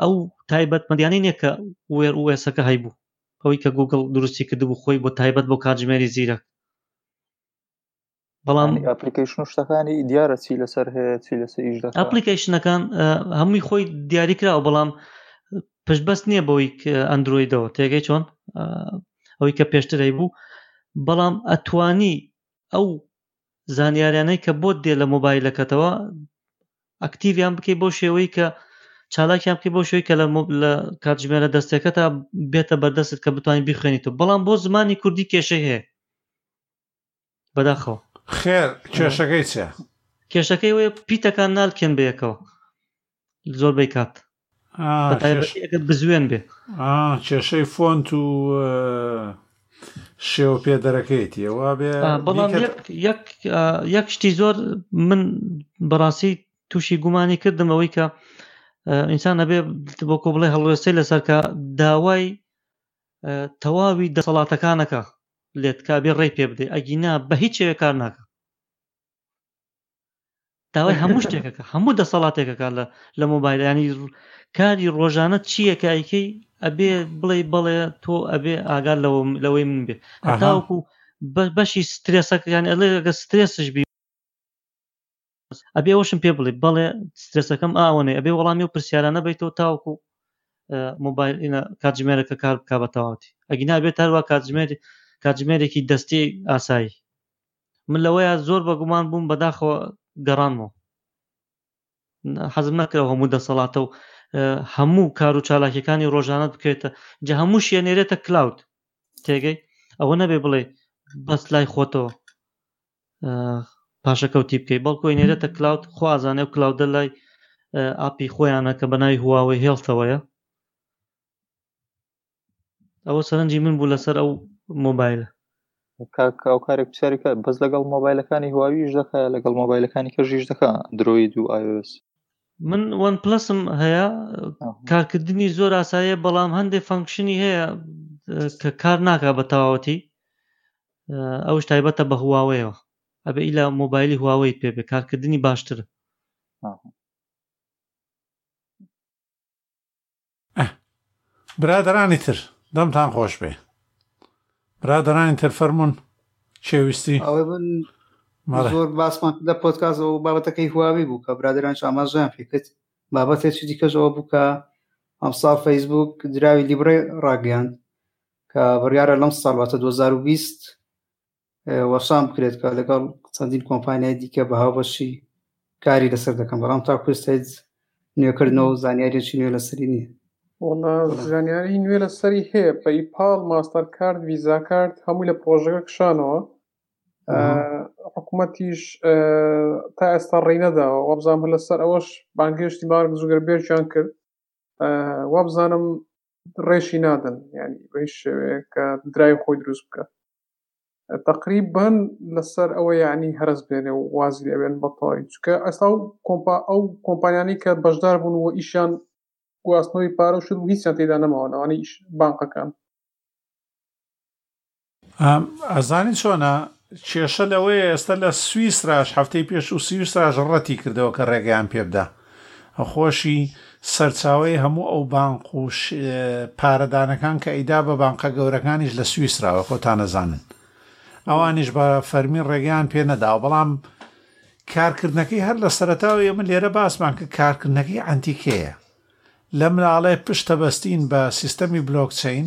ئەو تایبەتمەندیانەی نیە کە وێر وێسەکە هەیبوو ئەوەی کە گوگل دروستی کردبوو خۆی بۆ تایبەت بۆ کاتژمێری زیرەک بەڵام ئەپلیکیشن و شتەکانی دیارە چی لەسەر هەیە چی لەسەر ئیش دەکات ئەپلیکیشنەکان هەمووی خۆی دیاری کراوە بەڵام پشتبەست نییە بۆی ئەندرویدەوە تێگەی چۆن ئەوەی کە پێشترەی بوو بەڵام ئەتوانی ئەو زانیاریانەی کە بۆت دێ لە مۆبایلەکەتەوە ئەکتیڤیان بکەیت بۆ شێوەی کە چالاکیان بکەیت بۆ شوی کە لە کاتژمێرە دەستەکە تا بێتە بەردەستت کە بتوانین بیخوێنیت و بەڵام بۆ زمانی کوردی کێشەی هەیە بەداخەوە خێر کێشەکەی چە کێشەکەی وەیە پیتەکان نالکێن بەیەکەوە زۆر بەی کات بزوێن بێ کێشەی فۆنت و شێوە پێدەرەکەیەتی ئەوە بێ بەڵام یەک شتی زۆر من بەڕاستی تووشی گومانی کردم ئەوەی کە ئینسان ئەبێ بۆ کۆ بڵێ هەڵوێستی لەسەرکە داوای تەواوی دەسەڵاتەکانەکە لێتکا بێ ڕێی پێ بدەێت ئەگینا بە هیچ شێوێ کار ناکە داوای هەموو شتێکەکە هەموو دەسەڵاتێکەکە لە لە مۆبایلانی کاری ڕۆژانە چیەکایکەی ئەبێ بڵێ بڵێ تۆ ئەبێ ئاگار لەوە لەوەی من بێ تاوەکو بەشی سترێسەکەیان ئەلێگە سترێسش بی ئەبێ ئەوشم پێ بڵێ بڵێ سترێسەکەم ئاوەێ ئەبێ وەڵامی و پرسیارانە بیتەوە تاوەکو مۆبایل کاتژمێرەکە کار بک بە تەواتی ئەگینا بێت هەروە کاتژمێری کاتژمێرێکی دەستی ئاسایی من لەوەیە زۆر بە گومان بووم بەداخەوە گەڕانمەوە حەزم نەکرەوە هەموو دەسەڵاتە و هەموو کار و چالاکیەکانی ڕۆژانت بکرێتە جە هەموو شوێنێرێتە کلااود تێگەی ئەوە نەبێ بڵێ بەس لای خۆتەوە پاشەکەوتی بکەیت بەڵکۆی نێرێتە کلااود خوازانێ و کلااودە لای ئاپی خۆیانە کە بەناوی هواوەی هێڵتەوەیە ئەوە سەرنجی من بوو لەسەر ئەو مۆبایلە کاک ئەو کارێک پرسیاری کە بەس لەگەڵ مۆبایلەکانی هواویش دەکە لەگەڵ مۆبایلەکانی کەژیش دەکە درۆید و iOS من وەن پلسم هەیە ئەها. کارکردنی زۆر ئاساییە بەڵام هەندێک فەنکشنی هەیە اه، کە کار ناکا بە تەواوەتی اه، ئەوش تایبەتە بە هواوەیەوە ئەبێ ئیلا مۆبایلی هواوەیت پێ بێ کارکردنی باشترە ئەها. ئەه برادەرانی تر دەمتان خۆش بێ برادەرانی تر فەرمونون چێویستی ئەوەی من مەڵێ. زۆر باسمان لە پۆتکاز و بابەتەکەی هواوی بوو کە برادران ئاماژیان پێکرد بابەتێکی دیکەش ئەوە بوو کە ئەمساڵ فەیسبوک دراوی لیبرە ڕاگەیاند کە بڕیارە لەم ساڵاتە 2020 وەشان بکرێت کە لەگەڵ چەندین کۆمپانیای دیکە بە هاوبەشی کاری لەسەر دەکەم بەڵام تاکو ئێستایت نوێکردنەوە و زانیاریێکی نوێ لەسەری نییە زانیاری نوێ لەسەری هەیە پەیپال ماستەر کارد ویزا کارد هەمووی لە پرۆژەکە کشانەوە حکوومەتیش تا ئێستا ڕێنەداوە وابزان هە لەسەر ئەوەش بانگهێشتی مارک زوگەر بێژیان کرد وابزانم ڕێشی نادەن ینی بەی شێوەیە کە درای خۆی دروست بکە تەقریبەن لەسەر ئەوە یعنی هەرس بێنێ و وازی لێبێن بەتەواوی چکە ئەستا و کۆمپا ئەو کۆمپانیانی کە بەشدار بوون و ئیشیان گواستنەوەی پارە و شت و هیچیان تێدا نەماوە لەوانەی ئیش بانقەکان ئەزانی چۆنە کێشە لەوەیە ئێستا لە سویسراش هەفتەی پێش و سویسراش ڕەتی کردەوە کە ڕێگەیان پێبدا خۆشی سەرچاوەی هەموو ئەو بانق و پارەدانەکان کە ئەیدا بە بانقە گەورەکانیش لە سویسراوە خۆتان ئەزانن ئەوانیش بە فەرمی ڕێگەیان پێ نەداوە بەڵام کارکردنەکەی هەر لە سەرتاوە ئێمە لێرە باسمان کە کارکردنەکەی ئەنتیکەیە لە مناڵێ پشتەبەستین بە سیستەمی بلۆکچین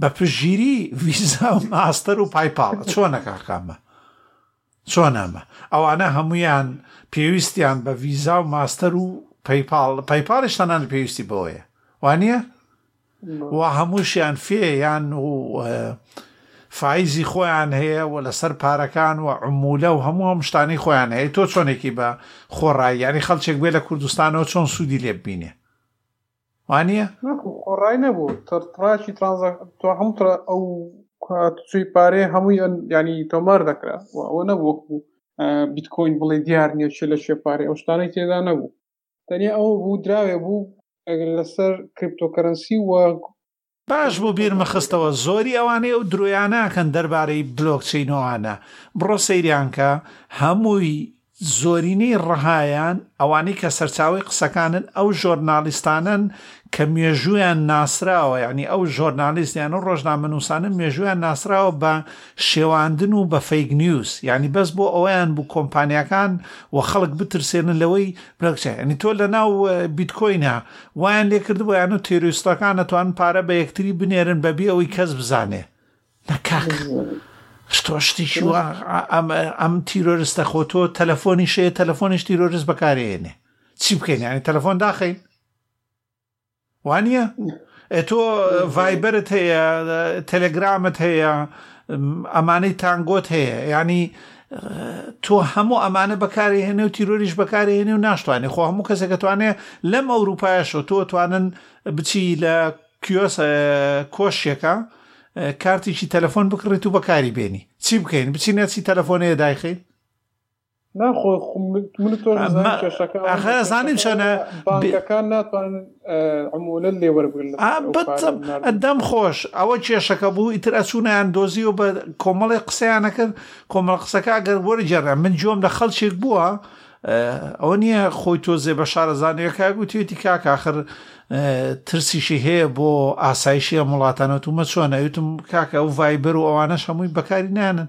بە پژگیری ویزا و ماستەر و پایپاڵ چۆنە کاکامە چۆنامە ئەوانە هەمویان پێویستیان بە ویزا و ماستەر و پەیپاڵ پەیپاڵیش تەنان پێویستی بەوەیە وانە و هەمووشیان فێیان و فیزی خۆیان هەیە و لەسەر پارەکان و عمولە و هەموو هەم شتانی خۆیان هەیە تۆ چۆنێکی بە خۆڕایی یعنی خەڵچێک بێ لە کوردستانەوە چۆن سوودی لێ ببینێ وانیە؟ نەخو خۆ ڕای نەبوو تڕ تڕاکی ترانزا تۆ هەموو تڕ ئەو هاتوچۆی پارەیە هەمووی ینی تۆمار دەکرا و ئەوە نەبوو وەکو بیتکۆین بڵێ دیار نییە چێ لە شێ پارەی ئەو شتانەی تێدا نەبوو تەنیا ئەوە بوو دراوێ بوو لەسەر کریپتۆکەرەنسی و باش بوو بیرم خستەوە زۆری ئەوانەی ئەو درۆیاناکەن دەربارەی بلۆک چینۆانە بڕۆ سەیریانکە هەمووی زۆرینەی ڕەهایان ئەوانەی کە سەرچاوی قسەکانن ئەو ژۆرنالیستانن کە مێژویان ناسراوە یعنی ئەو ژۆرنالیستیان و ڕۆژنامەنووسانە مێژویان ناسراوە بە شێواندن و بە فەیگنیوز یعنی بەس بۆ ئەویان بوو کۆمپانیەکان و خەڵک بترسێنن لەوەی بلۆکچەین یانی تۆ لەناو بیتکۆینە وایان لێکردبوو یان و تێرویستەکان نەتوان پارە بە یەکتری بنێرن بەبی ئەوەی کەس بزانێ نەکاک شتۆ شتێکی وا ئەم تیرۆرستە خۆ تۆ تەلەفۆنی شەیە تەلەفۆنیش تیرۆرست بەکارێنێ چی بکەین یانی تەلەفۆن داخین وانیە؟ ئێ تۆ ڤایبەرت هەیە تەلەگرامت هەیە ئەمانەی تانگۆت هەیە ینی تۆ هەموو ئەمانە بەکاری هێنێ و تیرۆریش بەکاری هێنێ و ناشتوانێت خۆ هەموو کەسێک کەتوانێ لەم ئەوروپایشەوە تۆ توانن بچی لە کیۆس کۆشیەکە کارتێکی تەلەفۆن بکڕیت و بەکاری بێنی چی بکەین بچینە چی تەلەفۆنەیە دایخین ئەزانین چەنە بانکەکان ناتوانن ئەمۆلە لێ وەربگرن دەم خۆش ئەوە کێشەکە بوو ئیتر ئەچوونیان دۆزی و بە کۆمەڵی قسەیانەکرد کۆمەڵ قسەکە گەر وەرجێڕە من جۆم لە خەڵکێک بووە ئەوە نییە خۆی تۆزێ بە شارەزانەکە گوتێتی کاکاخر ترسیشی هەیە بۆ ئاسایشیە وڵاتانەوە و مە چۆنەوتم کاکە ئەو ڤایبەر و ئەوانەش هەمووی بەکاری نانن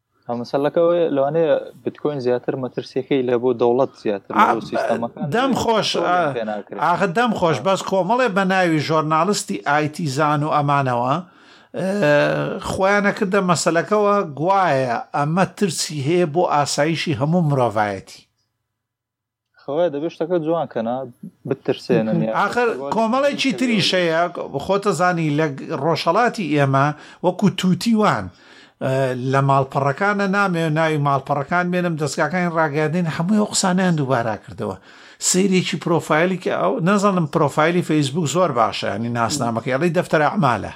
هەمەسەلەکە لەوانەیە بتکۆین زیاتر مەترسیەکەی لە بۆ دەوڵەت زیاتر دەم خۆش ئاخ دەم خۆش بەس کۆمەڵێ بە ناوی ژۆرناالستی ئایتیزان و ئەمانەوە خۆیانە کردە مەسلەکەەوە گوایە ئەمە ترسی هەیە بۆ ئاسایشی هەموو مرۆڤایەتی خۆێ دەبێت شتەکە جوان کەنا بترسێنن یا ئاخر کەسە گۆلێکی کۆمەڵێکی نەکردووە تری لە شەیە خۆتە زانی لە ڕۆژهەڵاتی ئێمە وەکو تووتی وان اه، لە ماڵپەڕەکانە نامێ ناوی ماڵپەڕەکان بێنم دەستگاکانی ڕاگەیاندین هەمووی ئەو قسانەیان دووبارا کردەوە سەیرێکی پرۆفایلی کە ئەو نازانم پرۆفایلی فەیسبوک زۆر باشە ینی ناسنامەکەی ئەڵی دەفتەر ئەعمالە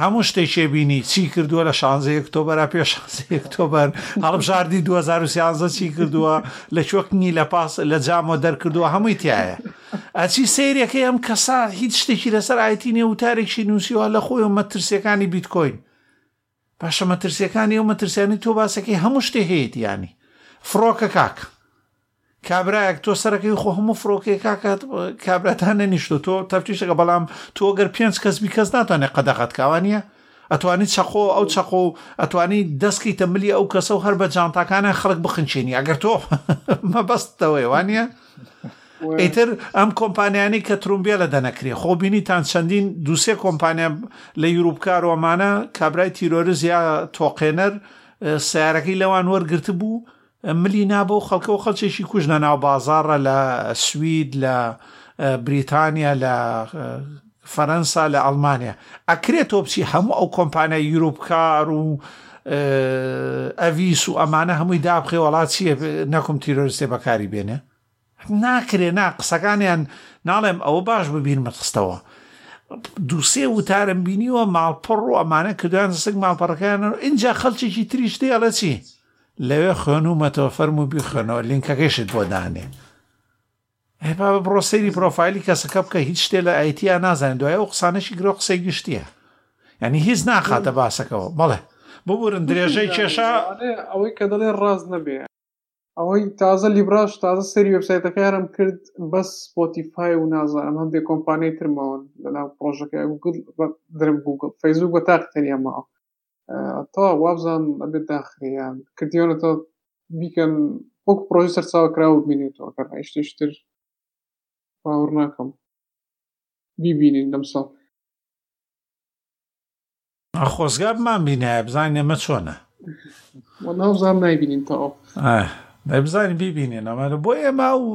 هەموو شتێکێ بینی چی کردووە لە شانزەی ئۆکتۆبەرا پێش شانزەی ئۆکتۆبەر هەڵبژاردی 2013 چی کردووە لە چۆکنی لە پاس لە جامۆ دەرکردووە هەمووی تایە ئەچی سیرەکەی ئەم کەسا هیچ شتێکی لەسەر ئایتی نیە وتارێکی نووسیوە لە خۆی و مەترسیەکانی بیتکۆین باشە مەترسیەکانی ئەو مەترسیانی تۆ باسەکەی هەموو شتێ هەیەتی یانی فڕۆکە کاک کابراەک تۆ سەرەکەی خۆ هەموو فڕۆکەی کاکات کابراتان نەنیشتۆ تۆ تەفتیشەکە بەڵام تۆ گەر پێنج کەس بی کەس ناتوانێت قەدەغەت کاوانە ئەتوانی چەقۆ ئەو چەقۆ و ئەتوانی دەستکی تەمبلی ئەو کەسە و هەر بە جانتاکانە خەڵک بخنچێنی ئەگەر تۆ مەبەستەوەی وانە ئیتر ئەم کۆمپانیانی کە ترومبیێلە دەنەکرێ خۆ بینیتان چەندین دووسێ کۆمپانیا لە یوروپکارۆمانە کابرای تیرۆرز یا تۆقێنەر سیارەکەی لەوان وەرگرت بوو ملی نابە و خەڵکە و خەڵکێکی کوژنە ناو بازارڕە لە سوید لە بریتانیا لە فەرەنسا لە ئەڵمانیا ئەکرێ تۆ بچی هەموو ئەو کۆمپانای یوروپکار و ئەویس و ئەمانە هەمووی دابخێ وڵات چیە نەکم تیرۆرستێ بەکاری بێنێ ناکرێ نا قسەکانیان ناڵێم ئەوە باش ببین مەخستەوە دووسێ وتارم بینیوە ماڵپەڕ و ئەمانە کردویان سک ماڵپەڕەکەیان و اینجا خەڵکێکی تریش دێڵە چی لەوێ خوێنومەتەوە فەرمو بیخوێنەوە لینکەکەیشت بۆ دانێ ئەی بابە بڕۆ سەیری پرۆفایلی کەسەکە بکە هیچ شتێ لە ئایتیا نازانێت دوای ئەو قسانەشی گرۆ قسەی گشتیە ینی هیچ ناخاتە باسەکەەوە بەڵێ ببورن درێژەی کێشا ئەوەی کە دەڵێ ڕاز نەبێ ئەوەی تازە لیبراش تازە سەری وبسایتەکەیانم کرد بەس سپۆتیفای و نازانم هەندێک کۆمپانیای ترمەوەن لەناو پرۆژەکە گوگل درم گوگل فەیزوک بە تاقی تەنیا ماوە تا وابزان ئەبێت داخریان کردیانە تا بیکەن وەک پرۆژی سەرچاوە کراوە بینێتەوە کە هیشتشتر باور ناکەم بیبینین لەم ساڵ خۆزگا بمان بینایە بزانین ئەمە چۆنە ناوزان نایبینین تاۆ بزانین ببینین ئەمانە بۆ ئێمە و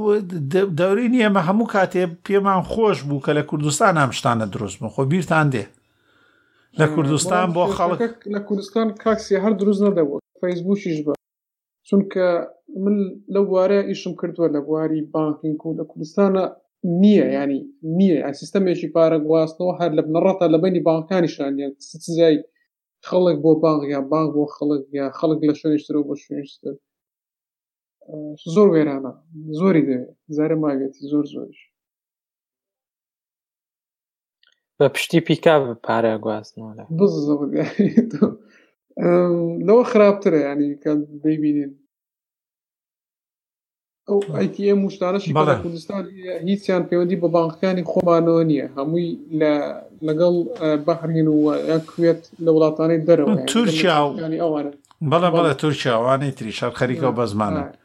دەورین ئێمە هەموو کاتێ پێمان خۆش بوو کە لە کوردستان ئەم شتانە دروست بوو خۆ بیرتان دێ لە کوردستان بۆ خەڵک لە کوردستان کاکسێ هەر دروست نەدەبوو فەیسبووکیش بە چونکە من لەو بوارەیە ئیشم کردووە لە بواری بانکینگ و لە کوردستانە نییە ینی نییە ئە سیستەمێکی پارە گواستنەوە هەر لە بنەڕەتە لە بینی بانکانیشان یان سزای خەڵک بۆ بانک یا بانک بۆ خەڵک یا خەڵک لە شوێنشترەوە بۆ شوێنشتر زۆر وێرانە زۆری دەوێت زارە ماوێتی زۆر زۆریش بە پشتی پیکا پارە گواستنەوە لەوە خراپترە ینی کە دەیبینین ئەو ئەیتی ئێم وشتانەشی بەڵە کوردستان هیچیان پەیوەندی بە بانکەکانی خۆمانەوە نییە هەمووی لە لەگەڵ بەحرین و یا کوێت لە وڵاتانی دەرەوە تورکیا ئەوانە بەڵە بەڵە تورکیاوانەی تریشار خەریکەوە بە زمانە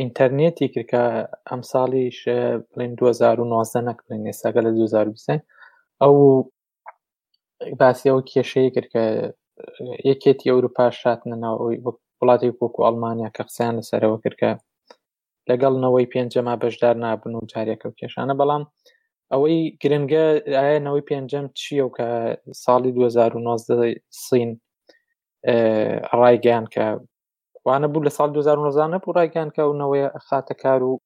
ئینتەرنێتی کرد کە ئەمساڵیش بڵین 2019 نەک بڵین ئێستاگە لە 2020 ئەو باسی ئەو کێشەیە کرد کە یەکێتی ئەوروپا شاتنە ناو وڵاتی وەکو ئەڵمانیا کە قسەیان لەسەرەوە کرد کە لەگەڵ نەوەی پێنجەما بەشدار نابن و جارێکە و کێشانە بەڵام ئەوەی گرنگە ئاەوەی پێنجەم چییە و کە ساڵی 2019 سین ڕایگەیان کە وانە بوو لە ساڵ 2009 نەبوو ڕایگەیان کە ئەو نەوەیە خاتە کار و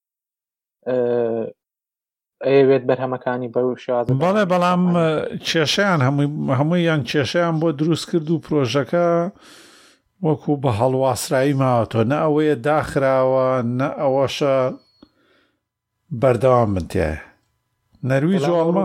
ئەیەوێت بەرهەمەکانی بەو شاز بەڵێ بەڵام کێشیان هەمووی هەمووی یان کێشیان بۆ دروست کرد و پرۆژەکە وەکو بە هەڵواسرایی ماوەتەوە نە ئەوەیە داخراوە نە ئەوەشە بەردەوام بنتیایە نەروی جوڵمە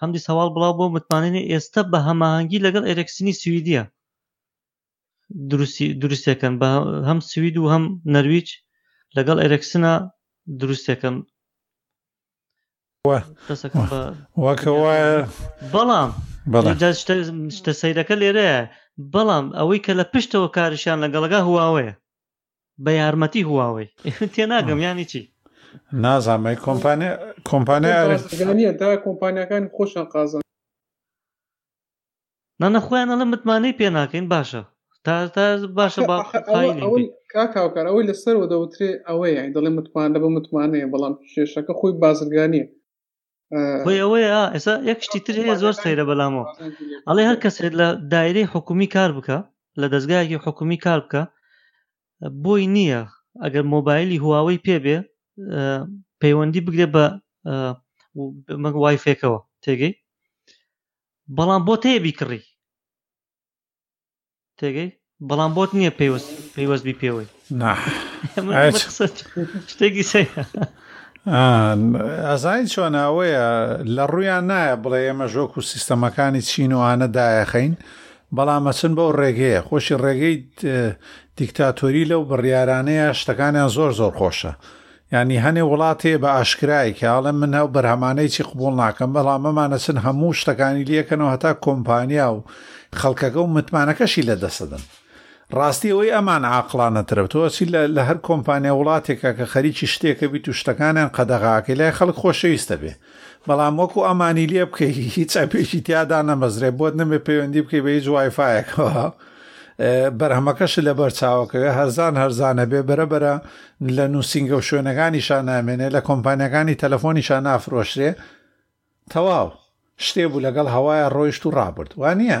حەمدیس هەواڵ بڵاو بۆ متمانەی ئێستا بە هەماهەنگی لەگەڵ ئێرکسنی سویدیە دروستەکەن بە هەم سوید و هەم نەرویج لەگەڵ ئێرکسنا دروستەکەن واکەوە بەڵام شتە سەیرەکە لێرەیە بەڵام ئەوەی کە لە پشتەوە کارشیان لەگەڵگا هواوەیە بە یارمەتی هواوی تێناگەم یانی چی نازانمای کۆمپانیا کۆمپانیا تا کۆمپانیەکان خۆشان قازان نانە خۆیان ئەڵە متمانەی پێ ناکەین باشە تا تا باشە کاکاوکار ئەوەی لەسەر وەدەوترێ ئەوەیە دەڵێ متمانە بە متمانەیە بەڵام کێشەکە خۆی بازرگانیە بۆی ئەوەیە ئێستا یەک شتی تر هەیە زۆر سەیرە بەلامەوە ئەڵێ هەر کەسێت لە دایرەی حکومی کار بکە لە دەستگایەکی حکومی کار بکە بۆی نییە ئەگەر مۆبایلی هواوەی پێبێ پەیوەندی بگرێت بە وایفێکەوە تێگەی بەڵام بۆ تێبی کڕی تێگەی بەڵام بۆت نییە پێوەست پێوەست بی پێوەی شتێکی سێ ئەزای چۆناوەیە لە ڕویان نایە بڵێ ئێمە ژۆک و سیستەمەکانی چین و ئانە دایەخین بەڵام مەچن بەو ڕێگەیە خۆشی ڕێگەی دیکتاتۆری لەو بڕیارانەیە شتەکانیان زۆر زۆر خۆشە یانی هەنێ وڵاتێ بە ئاشکرای کە ئاڵێ من هەو بەرهەمانەی چی قبول ناکەم بەڵام مەمانەچن هەموو شتەکانی لەکەنەوە هەتا کۆمپانیا و خەڵکەکە و متمانەکەشی لە دەسەدەن ڕاستی ئەوەی ئەمان عقلانە ترە تۆچی لە هەر کۆمپانیا وڵاتێکە کە خەریکی شتێکە بیت و شتەکانیان قەدەغاکەی لای خەڵک خۆشەویستە بێ بەڵام وەکو ئەمانی لێ بکەی هیچ ئەپێکی تیادا نەمەزرێ بۆت نەبێ پەیوەندی بکەی بە هیچ وایفاەکەوە بەرهەمەکەش لە بەرچاوەکەوێ هەرزان هەرزانە بێ بەرەبەرە لە نووسنگە و شوێنەکانی شانامێنێ لە کۆمپانیەکانی تەلەفۆنی شان نافرۆشرێ تەواو شتێ بوو لەگەڵ هەوایە ڕۆیشت و ڕابرد وانە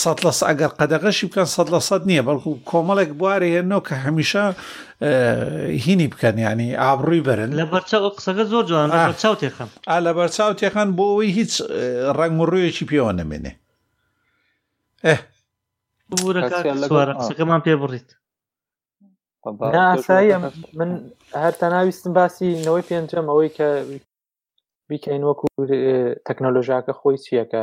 سەد لە سەد ئەگەر قەدەغەشی بکەن سەد لە سەد نییە بەڵکو کۆمەڵێک بوارێ هێنەوە کە هەمیشە هینی بکەن ینی ئابڕووی بەرن لە بەرچاو قسەکە زۆر جوان لە بەرچاو تێخەن ئا لە بەرچاو تێخەن بۆ ئەوەی هیچ ڕنگ و ڕوویەکی پێوە نەمێنێ قسەکەمان پێ بڕیت ناسایی من هەر تەناویستم باسی نەوەی پێنجەم ئەوەی کە بیکەین وەکو تەکنەلۆژاکە خۆی چییە کە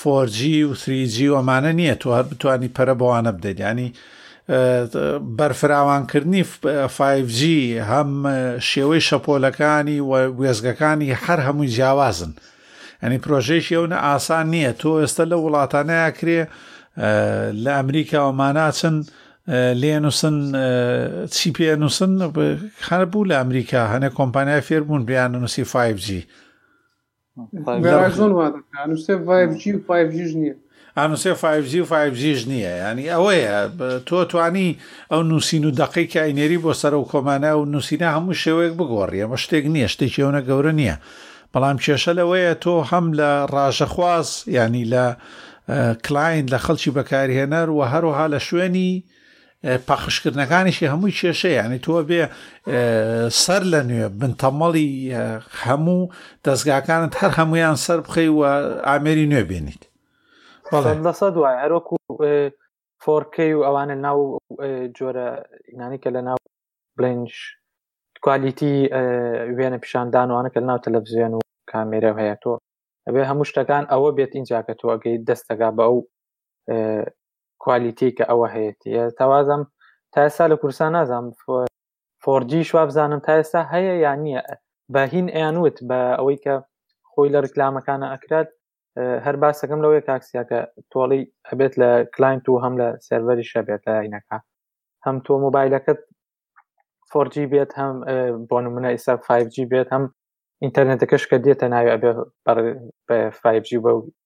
فۆر جی و ثری جی و ئەمانە نییە تۆ هەر بتانی پەرە بەوانە بدەیت ینی بەرفراوانکردنی فجی هەم شێوەی شەپۆلەکانی و گوێزگەکانی هەر هەمووی جیاوازن ئەنی پرۆژێکی ئەوە ئاسان نییە تۆ ئێستا لە وڵاتانەیە کرێ لە ئەمریکاوە ماناچن لێنووسن چی پێ نووسن هەر بوو لە ئەمریکا هەنێک کۆمپانیای فێربوون بیان نووسی 5G ڤێرایزۆن وا دەکات ئەنووسێ 5G و 5G ژ نییە ئەنووسێ 5G و 5G ژ نییە ینی ئەوەیە تۆ توانی ئەو نووسین و دەقی کە ئەینێری بۆ سەر و کۆمانە و نووسینە هەموو شێوەیەک بگۆڕی ئەمە شتێک نییە شتێکی ئەوە گەورە نییە بەڵام کێشە لەوەیە تۆ هەم لە ڕاژەخواز ینی لە کلاین لە خەڵکی بەکارهێنەر و هەروها لە شوێنی پەخشکردنەکانیشی هەمووی کێشە یعنی تۆ بێ سەر لە نوێ بنتەمەڵی هەموو دەستگاکانت هەر هەمویان سەر بخەی و ئامێری نوێ بێنیت لەسە دوای هەرۆکو فۆرکەی و ئەوانە ناو جۆرە ئینانی کە لە ناو بلنج کوالیتی وێنە پیشاندانوانە کە ناو تەلەڤزیۆن و کامێرە هەیە تۆ ئەبێ هەموو شتەکان ئەوە بێت ئینجاکە تۆ ئەگەی دەستەکە بە ئەو کوالیتی کە ئەوە هەیەتی تاوازم تا ئێستا لە کورسان نازانم فۆرجی شوابزانم تا ئێستا هەیە یان نییە بە هین ئەیانوت بە ئەوەی کە خۆی لە ڕکلامەکانە ئەکرات هەر باسەکەم لەوەیە کاکسیاکە تۆڵی ئەبێت لە کلاینت و هەم لە سەروەری شەبێت لە عینەکە هەم تۆ مۆبایلەکەت فۆرجی بێت هەم بۆ نمونە ئیسا 5G بێت هەم ئینتەرنێتەکەش کە دێتە ناوی ئەبێ بە 5G بە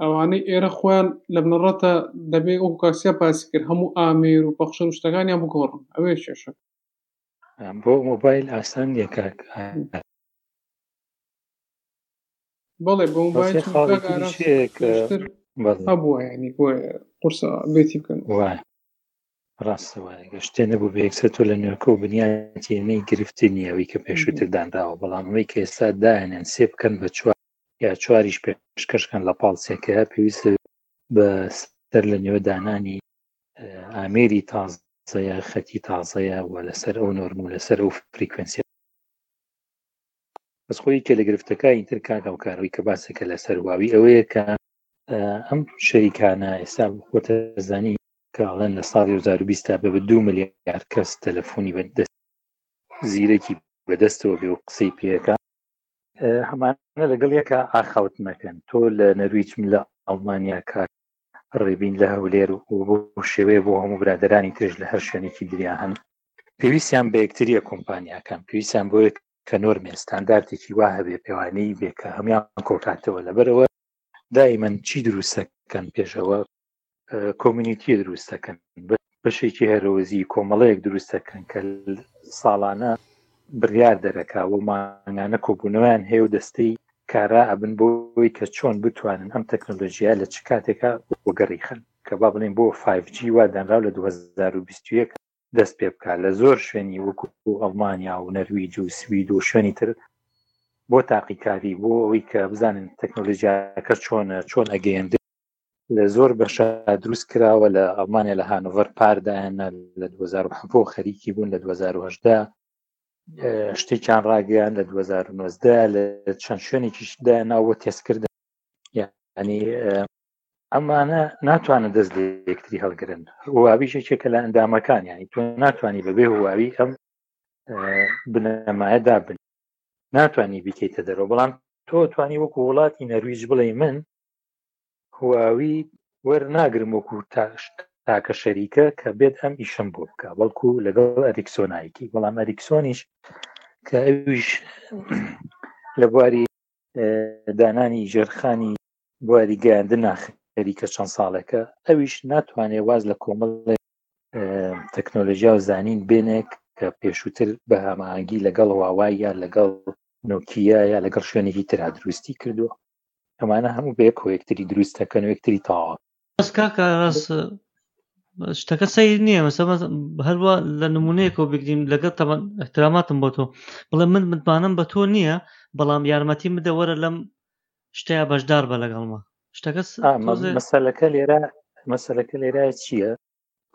ئەوانەی ئێرە خۆیان لە بنەڕەتە دەبێ وەکو کاک سیاب باسی کرد هەموو ئامێر و پەخشەر و شتەکانیان بگۆڕن ئەوێ کێشە بۆ مۆبایل ئاسان نییە کاک بەڵێ بۆ مۆبایل بەسێ چون خاڵی کاک ئاراس تریشەیەک پێشتر بەڵێ هەبووە یعنی بۆ قورسە بێتی بکەن وایە ڕاستە وایە گە شتێ نەبوو بێ یەکسەر تۆ لە نوێکە و بنیاتێنەی گرفتی نییەوەی کە پێشووتر دانراوە بەڵام ئەوەی کە ئێستا دایانیان سێ بکەن بە چوار یا چواریش پێشکەشکەن لە پاڵ سێکەیە پێویست بە سەر لە نێوە دانانی ئامێری تازەیە خەتی تازەیە و لەسەر ئەو نۆرم و لەسەر ئەو فریکوێنسیە بەس خۆی کە لە گرفتەکە ئینتر کاکە و کارەوەی کە باسێکە لە سەرواوی ئەوەیە کە ئەم شەریکانە ئێستا خۆتە زانی کاڵەن لە ساڵی 2020 تا بە دو ملیار کەس تەلەفۆنی بەدەست زیرەکی بەدەستەوە بێ و قسەی پێەکە هەمان لەگەڵ یەکە ئاخاوت نەکەن تۆ لە نەرویچم لە ئەڵمانیا کار ڕێبین لە هەولێر و بۆ شێوەیە بۆ هەموو برادرانی ترش لە هەر شوێنێکی دریا هەن پێویستیان بە یەکتریە کۆمپانیەکان پێویستیان بۆ یەک کە نۆرمێ ستاندارتێکی وا هەبێ پێوانەی بێکە هەمان کۆکاتەوە لەبەرەوە دایمەن چی دروستەکەن پێشەوە کۆمیونیتی دروست دەکەن بەشێکی هەرۆزی کۆمەڵەیەک دروست دەکەن کە ساڵانە بڕیار دەرەکە و مانگانە کۆبوونەوەیان هەیە و دەستەی کارا ئەبن بۆی کە چۆن بتوانن ئەم تەکنۆلۆژیە لە چ کاتێکە وەگەڕی خن کە با بڵێن بۆ 5G وا دانراو لە 2021 دەست پێ بکە لە زۆر شوێنی وەکو و ئەڵمانیا و نەرویج و سوید و شوێنی تر بۆ تاقیکاری بۆ ئەوی کە بزانن تەکنۆلژیاکە چۆنە چۆن ئەگەیەندێ لە زۆر بەشە دروست کراوە لە ئەڵمانیا لە هانۆڤەر پاردایانە لە 2007 خەریکی بوون لە 2010 شتێکیان ڕاگەیان لە 2009 لە چەند شوێنێکیشدا ناوە تێستکردن ینی ئەمانە ناتوانن دەست لە یەکتری هەڵگرن هواویشێکێکە لە ئەندامەکان ینی تۆ ناتوانانی بەبێ هواوی ئەم بنەمایەدا بن ناتوانانی بیکەیتە دەرەوە بەڵام تۆ توانی وەکو وڵاتی نەرویج بڵێ من هواوی وەرناگرم وەکو تاکە شەریکە کە بێت ئەم ئیشم بۆ بکە بەڵکو لەگەڵ ئەریکسۆنایکی بەڵام ئەریکسۆنیش کە ئەویش لە بواری دانانی ژێرخانی بواری گەیاندن ناخەریکە چەند ساڵێکە ئەویش ناتوانێت واز لە کۆمەڵ تەکنۆلژیا و زانین بێنێک کە پێشووتر بە هەماهنگگی لەگەڵ واوای یا لەگەڵ نۆکیە یا لەگەڵ شوێنێکی ترا دروستی کردووە ئەمانە هەموو بێک و یەکتری دروستەکەن و یەکتری تاوە بەس کاکە ڕاست شتەکە سیر نییە مەسە هەروە لە نمونەیەکەوە بگرین لەگەڵ تەمە احتراماتم بۆ تۆ بڵێ من متمانم بە تۆ نییە بەڵام یارمەتی بدە وەرە لەم شتەیە بەشدار بە لەگەڵمە شتەکە مەسەلەکە لێرە مەسەلەکە لێرە چییە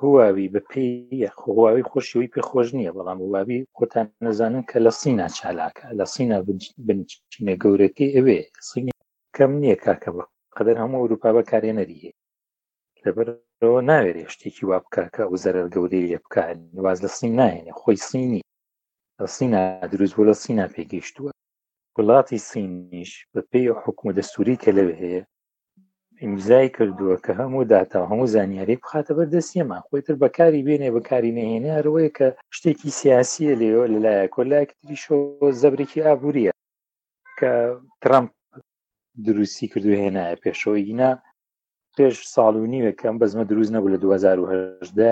هواوی بە پێی یەخ هواوی خۆشیەوەی پێ خۆش نییە بەڵام هواوی خۆتان نەزانن کە لە سینا چالاکە لە سینا بنچینە گەورەکەی ئەوێ سینی کەم نییە کاکە بە قەدەر هەموو ئەوروپا بە کارێنەری هەیە لەبەرەوە ناوێرێ شتێکی وا بکاکە ئەو زەرەر گەورەی لێ بکات واز لە سین ناهێنێ خۆی سینی لە سینا دروست بۆ لە سینا پێگەیشتووە وڵاتی سینیش بە پێی حکومە دەستوری کە لەوێ هەیە ئیمزای کردووە کە هەموو داتا و هەموو زانیاریک بخاتە بەر دەستیەمان خۆی تر بەکاری بێنێ بەکاری نهێنێ هەروەیە کە شتێکی سیاسیە لێ لەلایە کۆ لایەک تریشۆ زەبرێکی ئابوووریە کە ترامپ دروستی کردو هێنایە پێشەوەینا پێش ساڵ و نیوێکەم بەزمە دروست نەبوو لە 2010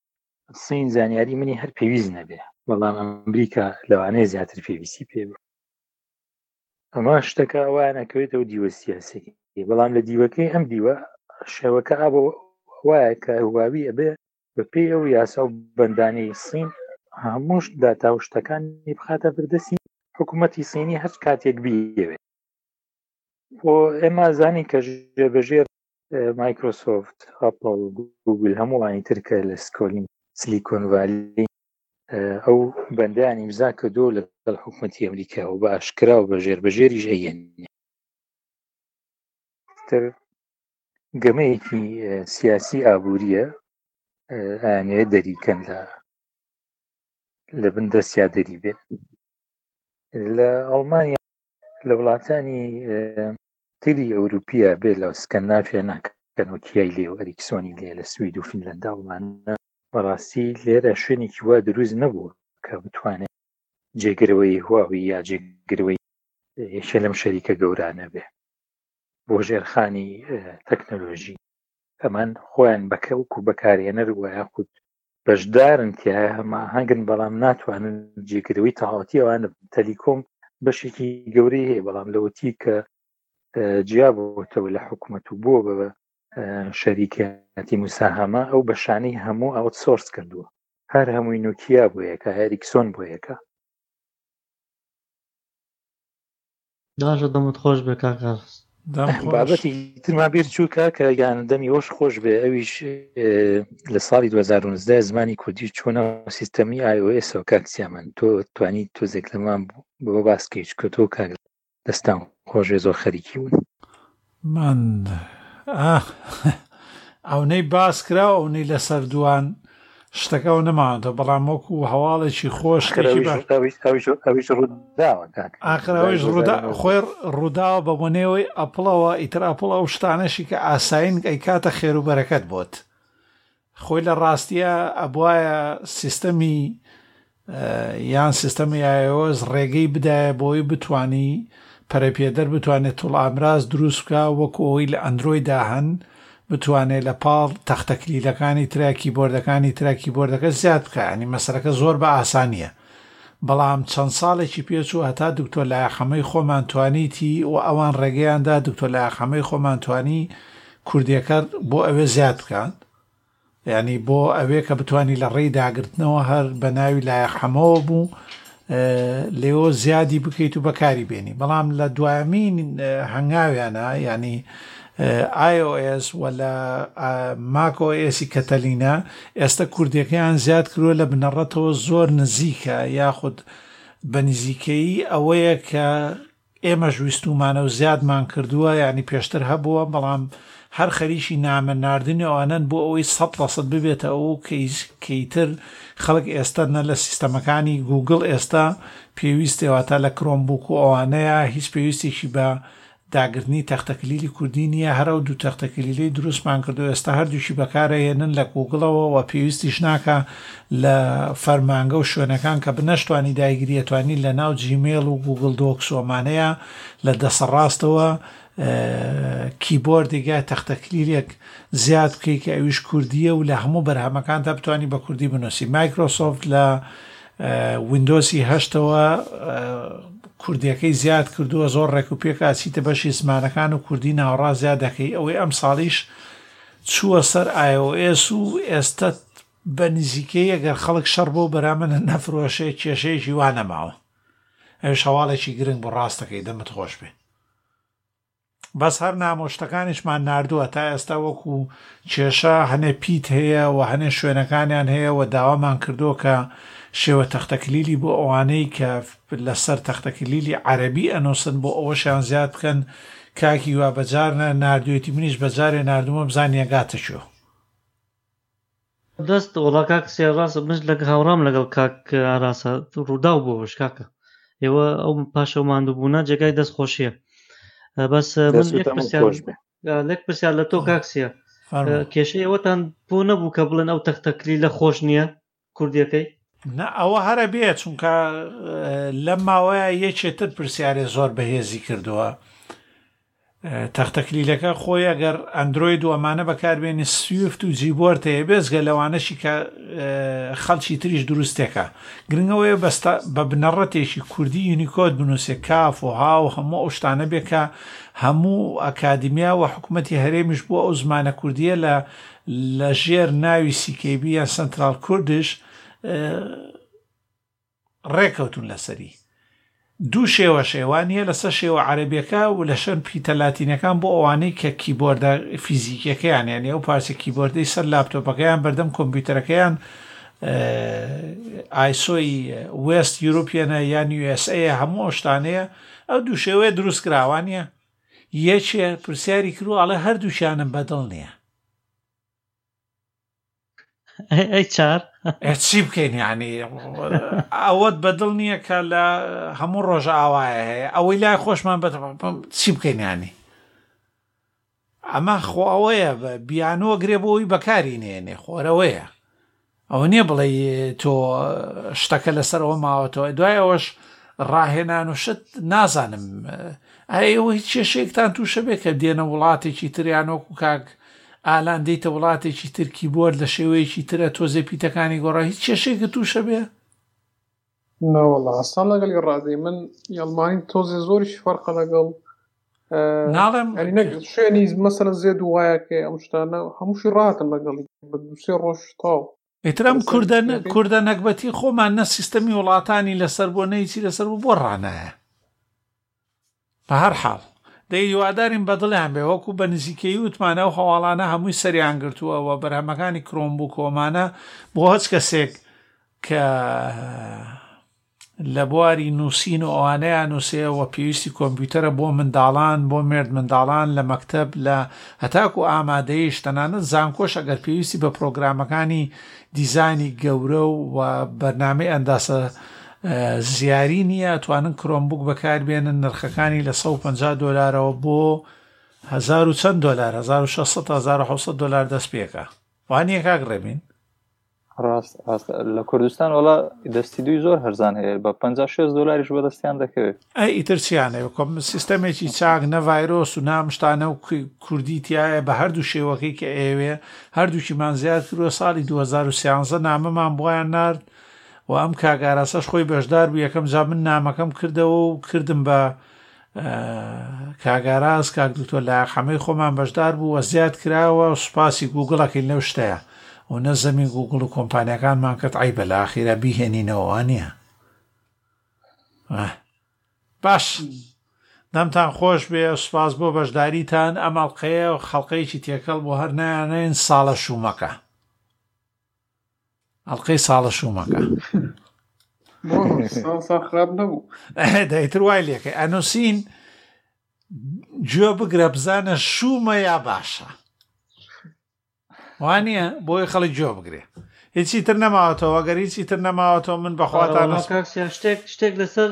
سین زانیاری منی هەر پێویست نەبێ بەڵام ئەمریکا لەوانەیە زیاتر پێویستی پێ ئەمە شتەکە وانەکەوێتەوە دیوە سیاسەکە بەڵام لە دیوەکەی ئەم دیوە شێوەکە ئابۆ وایە کە هواوی ئەبێ بە پێی ئەو یاسا و بەندانی سین هەمووش داتا و شتەکانی بخاتە بردەسی حکوومەتی سینی هەست کاتێک بیەوێت بۆ ئێمە زانین کە ژێ بەژێر مایکرۆسۆفت ئەپڵ گوگل هەمووانی ترکە لە سکۆلین سلیکۆنڤالی ئەو بەندیان ئیمزا کە دۆ لەگەڵ حکوومەتی ئەمریکا و بە ئاشکرا و بە ژێر بەژێری ژەیەن تر گەمەیەکی سیاسی ئابوووریە ئەیانەیە دەریکەن لە لە بن دەستیا دەری بێت لە ئەڵمانیا لە وڵاتانی تری ئەوروپیە بێ لە سکەنافیا ناکەن و کیای لێ و ئەریکسۆنی لێ لە سوید و فینلندا ومانە بەڕاستی لێرە شوێنێکی وا دروست نەبوو کە بتوانێت جێگرەوەی هواوی یا جێگرەوەی یەکێ لەم شەریکە گەورانە بێ بۆ ژێرخانی تەکنەلۆژی ئەمان خۆیان بەکەوک و بەکارێنەر وە یاخود بەشدارن تایە هەماهنگن بەڵام ناتوانن جێگرەوەی تەواتی ئەوانە تەلیکۆم بەشێکی گەورەی هەیە بەڵام لەوەتی کە جیا بۆتەوە لە حکوومەت و بووە بە شەریکەتی مساهمە ئەو بەشانی هەموو ئەوت سۆرس کردووە هەر هەمووی نوکیا بۆیەکە هەریکسۆن بۆیەکە داش دەمت خۆش بێ کاکەڕست بابەتی ترما بیر چوو کاکە یان دەمی وەش خۆش بێ ئەویش لە ساڵی 2010 زمانی کوردی چۆنە سیستەمی آیOSەوە کاکسیامان تۆ توانی تۆزێک لەمان بۆ باسکەیت کە تۆ کاک دەستان خۆشێ زۆر خەریکی بوون من ئاه ئەونەی باس کراو ئەونەی لەسەر دوان شتەکە ئەونە ماوەتەوە بەڵام وەکو هەواڵێکی خۆش ئاکراویش ڕوودا خۆێر ڕووداوە بە بۆنێەوەی ئەپڵەوە ئیتر ئەپڵ ئەو شتانەشی کە ئاسایین ئەی کاتە خێروبەرەکەت بۆت خۆی لە ڕاستییە ئەبوایە سیستەمی یان سیستەمی iOS ڕێگەی بدایە بۆی بتانی پەرەپێدەر بتوانێت توڵ ئامراز دروست بکە وەکو ئەوی لە ئەندرۆیدا هەن بتوانێت لە پاڵ تەختە کلیلەکانی ترا کیبۆردەکانی ترا کیبۆردەکە زیاد بکە ینی مەسەرەکە زۆر بە ئاسانیە بەڵام چەند ساڵێکی پێچوو هەتا دکتۆ لایەقەمەی خۆمان توانیتی و ئەوان ڕێگەیاندا دکتۆ لایەقەمەی خۆمان توانی کوردیەکەت بۆ ئەوێ زیاد بکات یانی بۆ ئەوێ کە بتانی لە ڕێی داگرتنەوە هەر بە ناوی لایە حەمەوە بوو لێۆ زیادی بکەیت و بەکاری بێنی بەڵام لە دوایمین هەنگاویانە ینی iOS و لە ماکۆ ئێسی کەتەلینا ئێستا کوردەکەیان زیاد کروە لە بنەڕەتەوە زۆر نزیکە یاخود بە نزیکەی ئەوەیە کە ئێمەش ویستومانە و زیادمان کردووە یعنی پێشتر هەبووە بەڵام هەر خەریکی نامە ناردنی ئەوانەن بۆ ئەوەی سەد لە سەد ببێتە ئەو کەیتر خەڵک ئێستا نە لە سیستەمەکانی گوگل ئێستا پێویستێواتا لە کرۆم بووک و ئەوانەیە هیچ پێویستێکی بە داگرتنی تەختەکلیلی کوردی نییە هەرە و دوو تەختەکلیلی دروستمان کردو ئێستا هەردووشی بەکارەهێنن لە گوگڵەوە و پێویستیش ناکە لە فەرمانگە و شوێنەکان کە بنەشتوانی دایگری ئەتوانی لە ناو جیمێڵ و گوگل دۆکس وەمانەیە لە دەسەڕاستەوە کیبۆردێک یا تەختەکلیلێک زیاد بکەی کە ئەویش کوردیە و لە هەموو بەرهەمەکان تا بتانی بە کوردی بنووسی مایکرۆسۆفت لە وینندۆسی هەشتەوە کوردیەکەی زیاد کردووە زۆر ڕێک و پێک ئاچیتە بەشی زمانەکان و کوردی ناوەڕاست زیاد دەکەی ئەوەی ئەم ساڵیش چووە سەر iOS و ئێستا بە نزیکەیی ئەگەر خەڵک شەڕ بۆ برا من نەفرۆشێ کێشەیەکی وا نەماوە ئەوش هەواڵێکی گرنگ بۆ ڕاستەکەی دەمت خۆش بێ بەس هەر نامۆشتەکانیشمان نردووە تا ئێستا وەکو کێشە هەنێ پیت هەیە و هەنێ شوێنەکانیان هەیە و داوامان کردو کە شێوە تەختەکلیلی بۆ ئەوانەی کە لەسەر تەختەکلیلی عەربی ئەنووسن بۆ ئەوەشیان زیاد بکەن کاکی وا بەجار نردوێتی منیش بەجارێ نردومە بزانیە گاتە شوێ دەست وەڵا کاک سیاو ڕاستە منش لەگ هاوڕام لەگەڵ کاک ئاراسە ڕووداو بوو ئەوەش کاکە ئێوە ئەو پاش ئەو ماندوو بوونە جێگای دەست خۆشیە بەس من دەست و یەک دەمت پرسیار خۆش بێ آه، لەک پرسیار لە تۆ کاک سیا فەرموو کێشەی ئەوەتان بۆ نەبوو کە بڵێن ئەو تەختەکلیلە خۆش نییە کوردیەکەی نە ئەوە هەرە بێ چونکە لەم ماوەیە یەکێتر پرسیارێ زۆر بەهێزی کردووە تەختەکلیلەکە خۆی ئەگەر ئەندروید و ئەمانە بەکاربێنی سویفت و جیبۆرت هەیە بێزگە لەوانەشی کە خەڵکی تریش دروستێکە گرنگەوەیە بەستا بە بنەڕەتێکی کوردی یونیکۆت بنووسێ کاف و ها و هەموو ئەو شتانە بێکە هەموو ئەکادیمیا و حکوومەتتی هەرێمیش بووە ئەو زمانە کوردیە لە لە ژێر ناوی CKB یان سەنتراڵ کوردش ڕێکەوتون لەسەری دوو شێوە شێوانە لەسەر شێوە عەربیەکە و لە شەن پیتە لاتینەکان بۆ ئەوانەی کە کیبۆردە فیزیکیەکەیان یان ئەو پارچە کیبۆردەی سەر لاپتۆپەکەیان بەردەم کۆمپیوتەرەکەیان ئایسۆی وست یورپەنە یان USA هەموو شتانەیە ئەو دوو شێوەیە دروست کراوانە یەکێ پرسیاری کرو ئەڵێ هەردووکیانم بەدڵ نیە. ئەی چار چی بکەین یعنی ئەوەت بەدڵ نییە کە لە هەموو ڕۆژە ئاوایە هەیە ئەوەی لای خۆشمان بە چی بکەین ینی ئەمە خۆ ئەوەیە بیانوە گرێ بۆی بەکاری نێنێ خۆرەوەیە ئەوە نیە بڵێی تۆ شتەکە لەسەر ئەوە ماوەتەوە دوای ئەوەش ڕاهێنان و شت نازانم ئەوە هیچ کێشێکتان تووشە بێ کە دێنە وڵاتێکی تریانۆک و کاک ئالان دیتە وڵاتێکی ترکی بۆر لە شێوەیەکی ترە تۆزێ پیتەکانی گۆڕا هیچ کێشێکە تووشە بێ ناوەڵا ئەسڵان لەگەڵی ڕازی من یڵمانی تۆزی زۆریش فەرقە لەگەڵ ناڵێم شوێنی مەسەرە زێد وایە کە ئەم شتانە هەمووشی ڕاتم لەگەڵی بە دوسێ ڕۆژ تاو ئیترم کوردە کوردە نەکبەتی خۆمان نە سیستەمی وڵاتانی لەسەر بۆ نەیچی لەسەر بۆ ڕانایە بەهەرحاڵ، دەی هیوادارین بەدڵیان بێ، وەکو بە نزیکەیی وتمان ئەو هەواڵانە هەمووی سەریان گرتووە و بەرهەمەکانی کرۆمبووک هۆمانە بۆ هەچ کەسێک کە لە بواری نووسین و ئەوانەیان نووسێ و پێویستی کۆمپیوتەرە بۆ منداڵان بۆ مێرد منداڵان لە مەکتب لە هەتاکو ئامادەیش تەنانەت زانکۆش ئەگەر پێویستی بە پرۆگرامەکانی دیزانی گەورە و بەرنامەی ئەنداسە زیاری نیە ئەتوانن کرۆم بوک بەکار بێنن نرخەکانی لە سەد و پەنجا دۆلارەوە بۆ هەزار و چەند دۆلار هەزار و شەش سەد هەزار و حەوت سەد دۆلار دەست پێکە وانە کاک ڕێبین ڕاست ڕاست لە کوردستان وڵا دەستی دوی زۆر هەرزان هەیە بە 5 6 دلاریش بەدەستیان دەکەوێت ئەی ئیتر چیانەوە کۆم سیستەمێکی چاک نە ڤایرۆس و نامشتانە و کوردی تایە بە هەردوو شێوەکەی کە ئێوێ هەردووکیمان زیاد کروە ساڵی 2013 نامەمان بۆیان نرد و ئەم کاک ئاراستەش خۆی بەشدار بوو یەکەم جا من نامەکەم کردەوە و کردم بە کاگاراز کاک دکتۆر لا حەمەی خۆمان بەشدار بوو وە زیاد کراوە سوپاسی گوگڵەکەین لەو شتەیە و نە زەمین گوگڵ و کۆمپانیەکانمان کرد ئای بە لاخیرا بیهێنینەوە نییە باش دەمتان خۆش بێ سوپاس بۆ بەشداریتان ئەمەڵقەیە و خەڵقەیەکی تێکەڵ بۆ هەر نایانەن ساڵە شوومەکە ئەڵلقەی ساڵە شوومەکە دایتر وای لەکە ئەنووسین گوێ بگرە بزانە شوومە یا باشە وانە بۆی خەڵی گوێ بگرێ هیچی تر نەماوەتەوە گەر هیچی تر نەماوەتەوە من بەخواتان شتێک شتێک لەسەر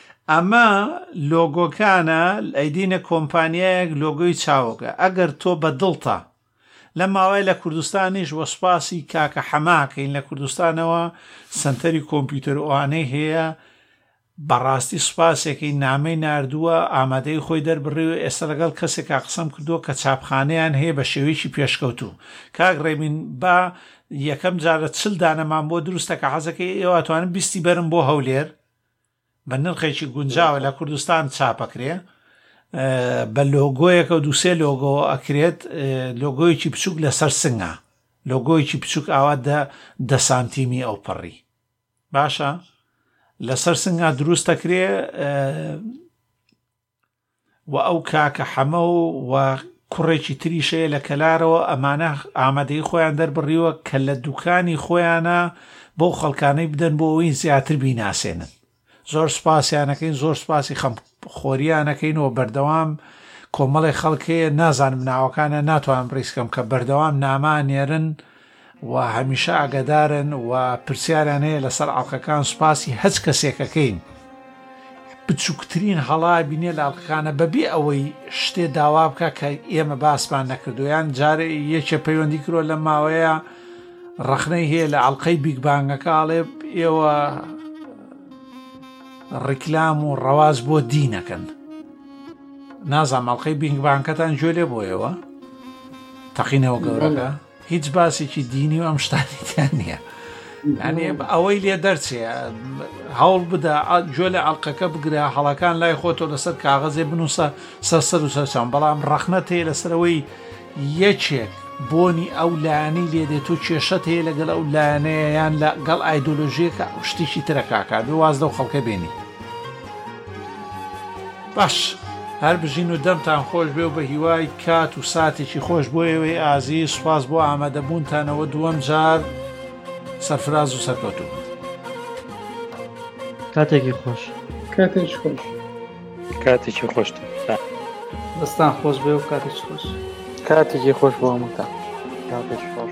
ئەمە لۆگۆکانە ئەیدینە کۆمپانیایەک لۆگۆی چاوگە ئەگەر تۆ بە دڵتە لە ماوای لە کوردستانیش وە سوپاسی کاکە حەماکەین لە کوردستانەوە سەنتەری کۆمپیوتەر ئەوانەی هەیە بەڕاستی سوپاسێکی نامەی نردووە ئامادەی خۆی دەربڕی و ئێستا لەگەڵ کەسێکا قسەم کردووە کە چاپخانەیان هەیە بە شێوەیەکی پێشکەوتوو کاک ڕێمین با یەکەم جارە چل دانەمان بۆ دروستەکە حەزەکەی ئێواتوانن بیستی بەرم بۆ هەولێر بە نرخێکی گونجاوە لە کوردستان چاپەکرێ بە لۆگۆیەکە و دووسێ لۆگۆ ئەکرێت لۆگۆیەکی بچووک لەسەر سنگە لۆگۆیەکی بچووک ئاوا دە دە سانتیمی ئەو پەڕی باشە لەسەر سنگا دروستەکرێ و ئەو کاکە حەمە و و کوڕێکی تریش هەیە لە کەلارەوە ئەمانە ئامادەی خۆیان دەربڕیوە کە لە دوکانی خۆیانە بۆ خەڵکانەی بدەن بۆ ئەوین زیاتر بیناسێنن زۆر سپاسیانەکەین زۆر سپاسی خەم خۆریانەکەین و بەردەوام کۆمەڵی خەڵکەیە نازانم ناوەکانە ناتوانم ڕیسکەم کە بەردەوام نامانێرن و هەمیشە ئاگادارن و پرسیاریان هەیە لەسەر ئاڵلقەکان سوپاسی هەچ کەسێکەکەین بچووکترین هەڵا بینێ لە ئاڵلقەکانە بەبێ ئەوەی شتێ داوا بکە کە ئێمە باسمان نەکردویان جارێ یەکێ پەیوەندی کرۆ لە ماوەیە ڕخنەی هەیە لە ئاڵلقەی بیگبانگەکەڵێ ئێوە ڕیکلام و ڕەواز بۆ دینەکەن نازانمەڵقەی بینگبانکەتان جوێ لێ بۆیەوە تەقینەوە گەورەکە هیچ باسێکی دینی و ئەم شتانی تیان نییە یعنی ئەوەی لێ دەرچێ هەوڵ بدە جۆ لە ئەڵلقەکە بگرە هەڵەکان لای خۆتۆ لەسەر کاغەزێ بنووسە سەرسەر و سەرچان بەڵام ڕەخنەت هەیە لەسەرەوەی یەکێک بۆنی ئەو لایانی لێ دێت و کێشەت هەیە لەگەڵ ئەو لایەنەیە یان لە گەڵ ئایدۆلۆژیەکە شتێکی ترەکاکە بێ واز لەو خەڵکە بێنی باش هەر بژین و دەمتان خۆش بێ و بە هیوای کات و ساتێکی خۆش بۆ ئێوەی ئازی سوپاس بۆ ئامادەبوونتانەوە دووەم جار سەرفراز و سەرکەوتوو بن کاتێکی خۆش کاتێک خۆش کاتێکی خۆش دەستان خۆش بێ و کاتێک خۆش کاتێکی خۆش بۆ هەمووتا کاتێک خۆش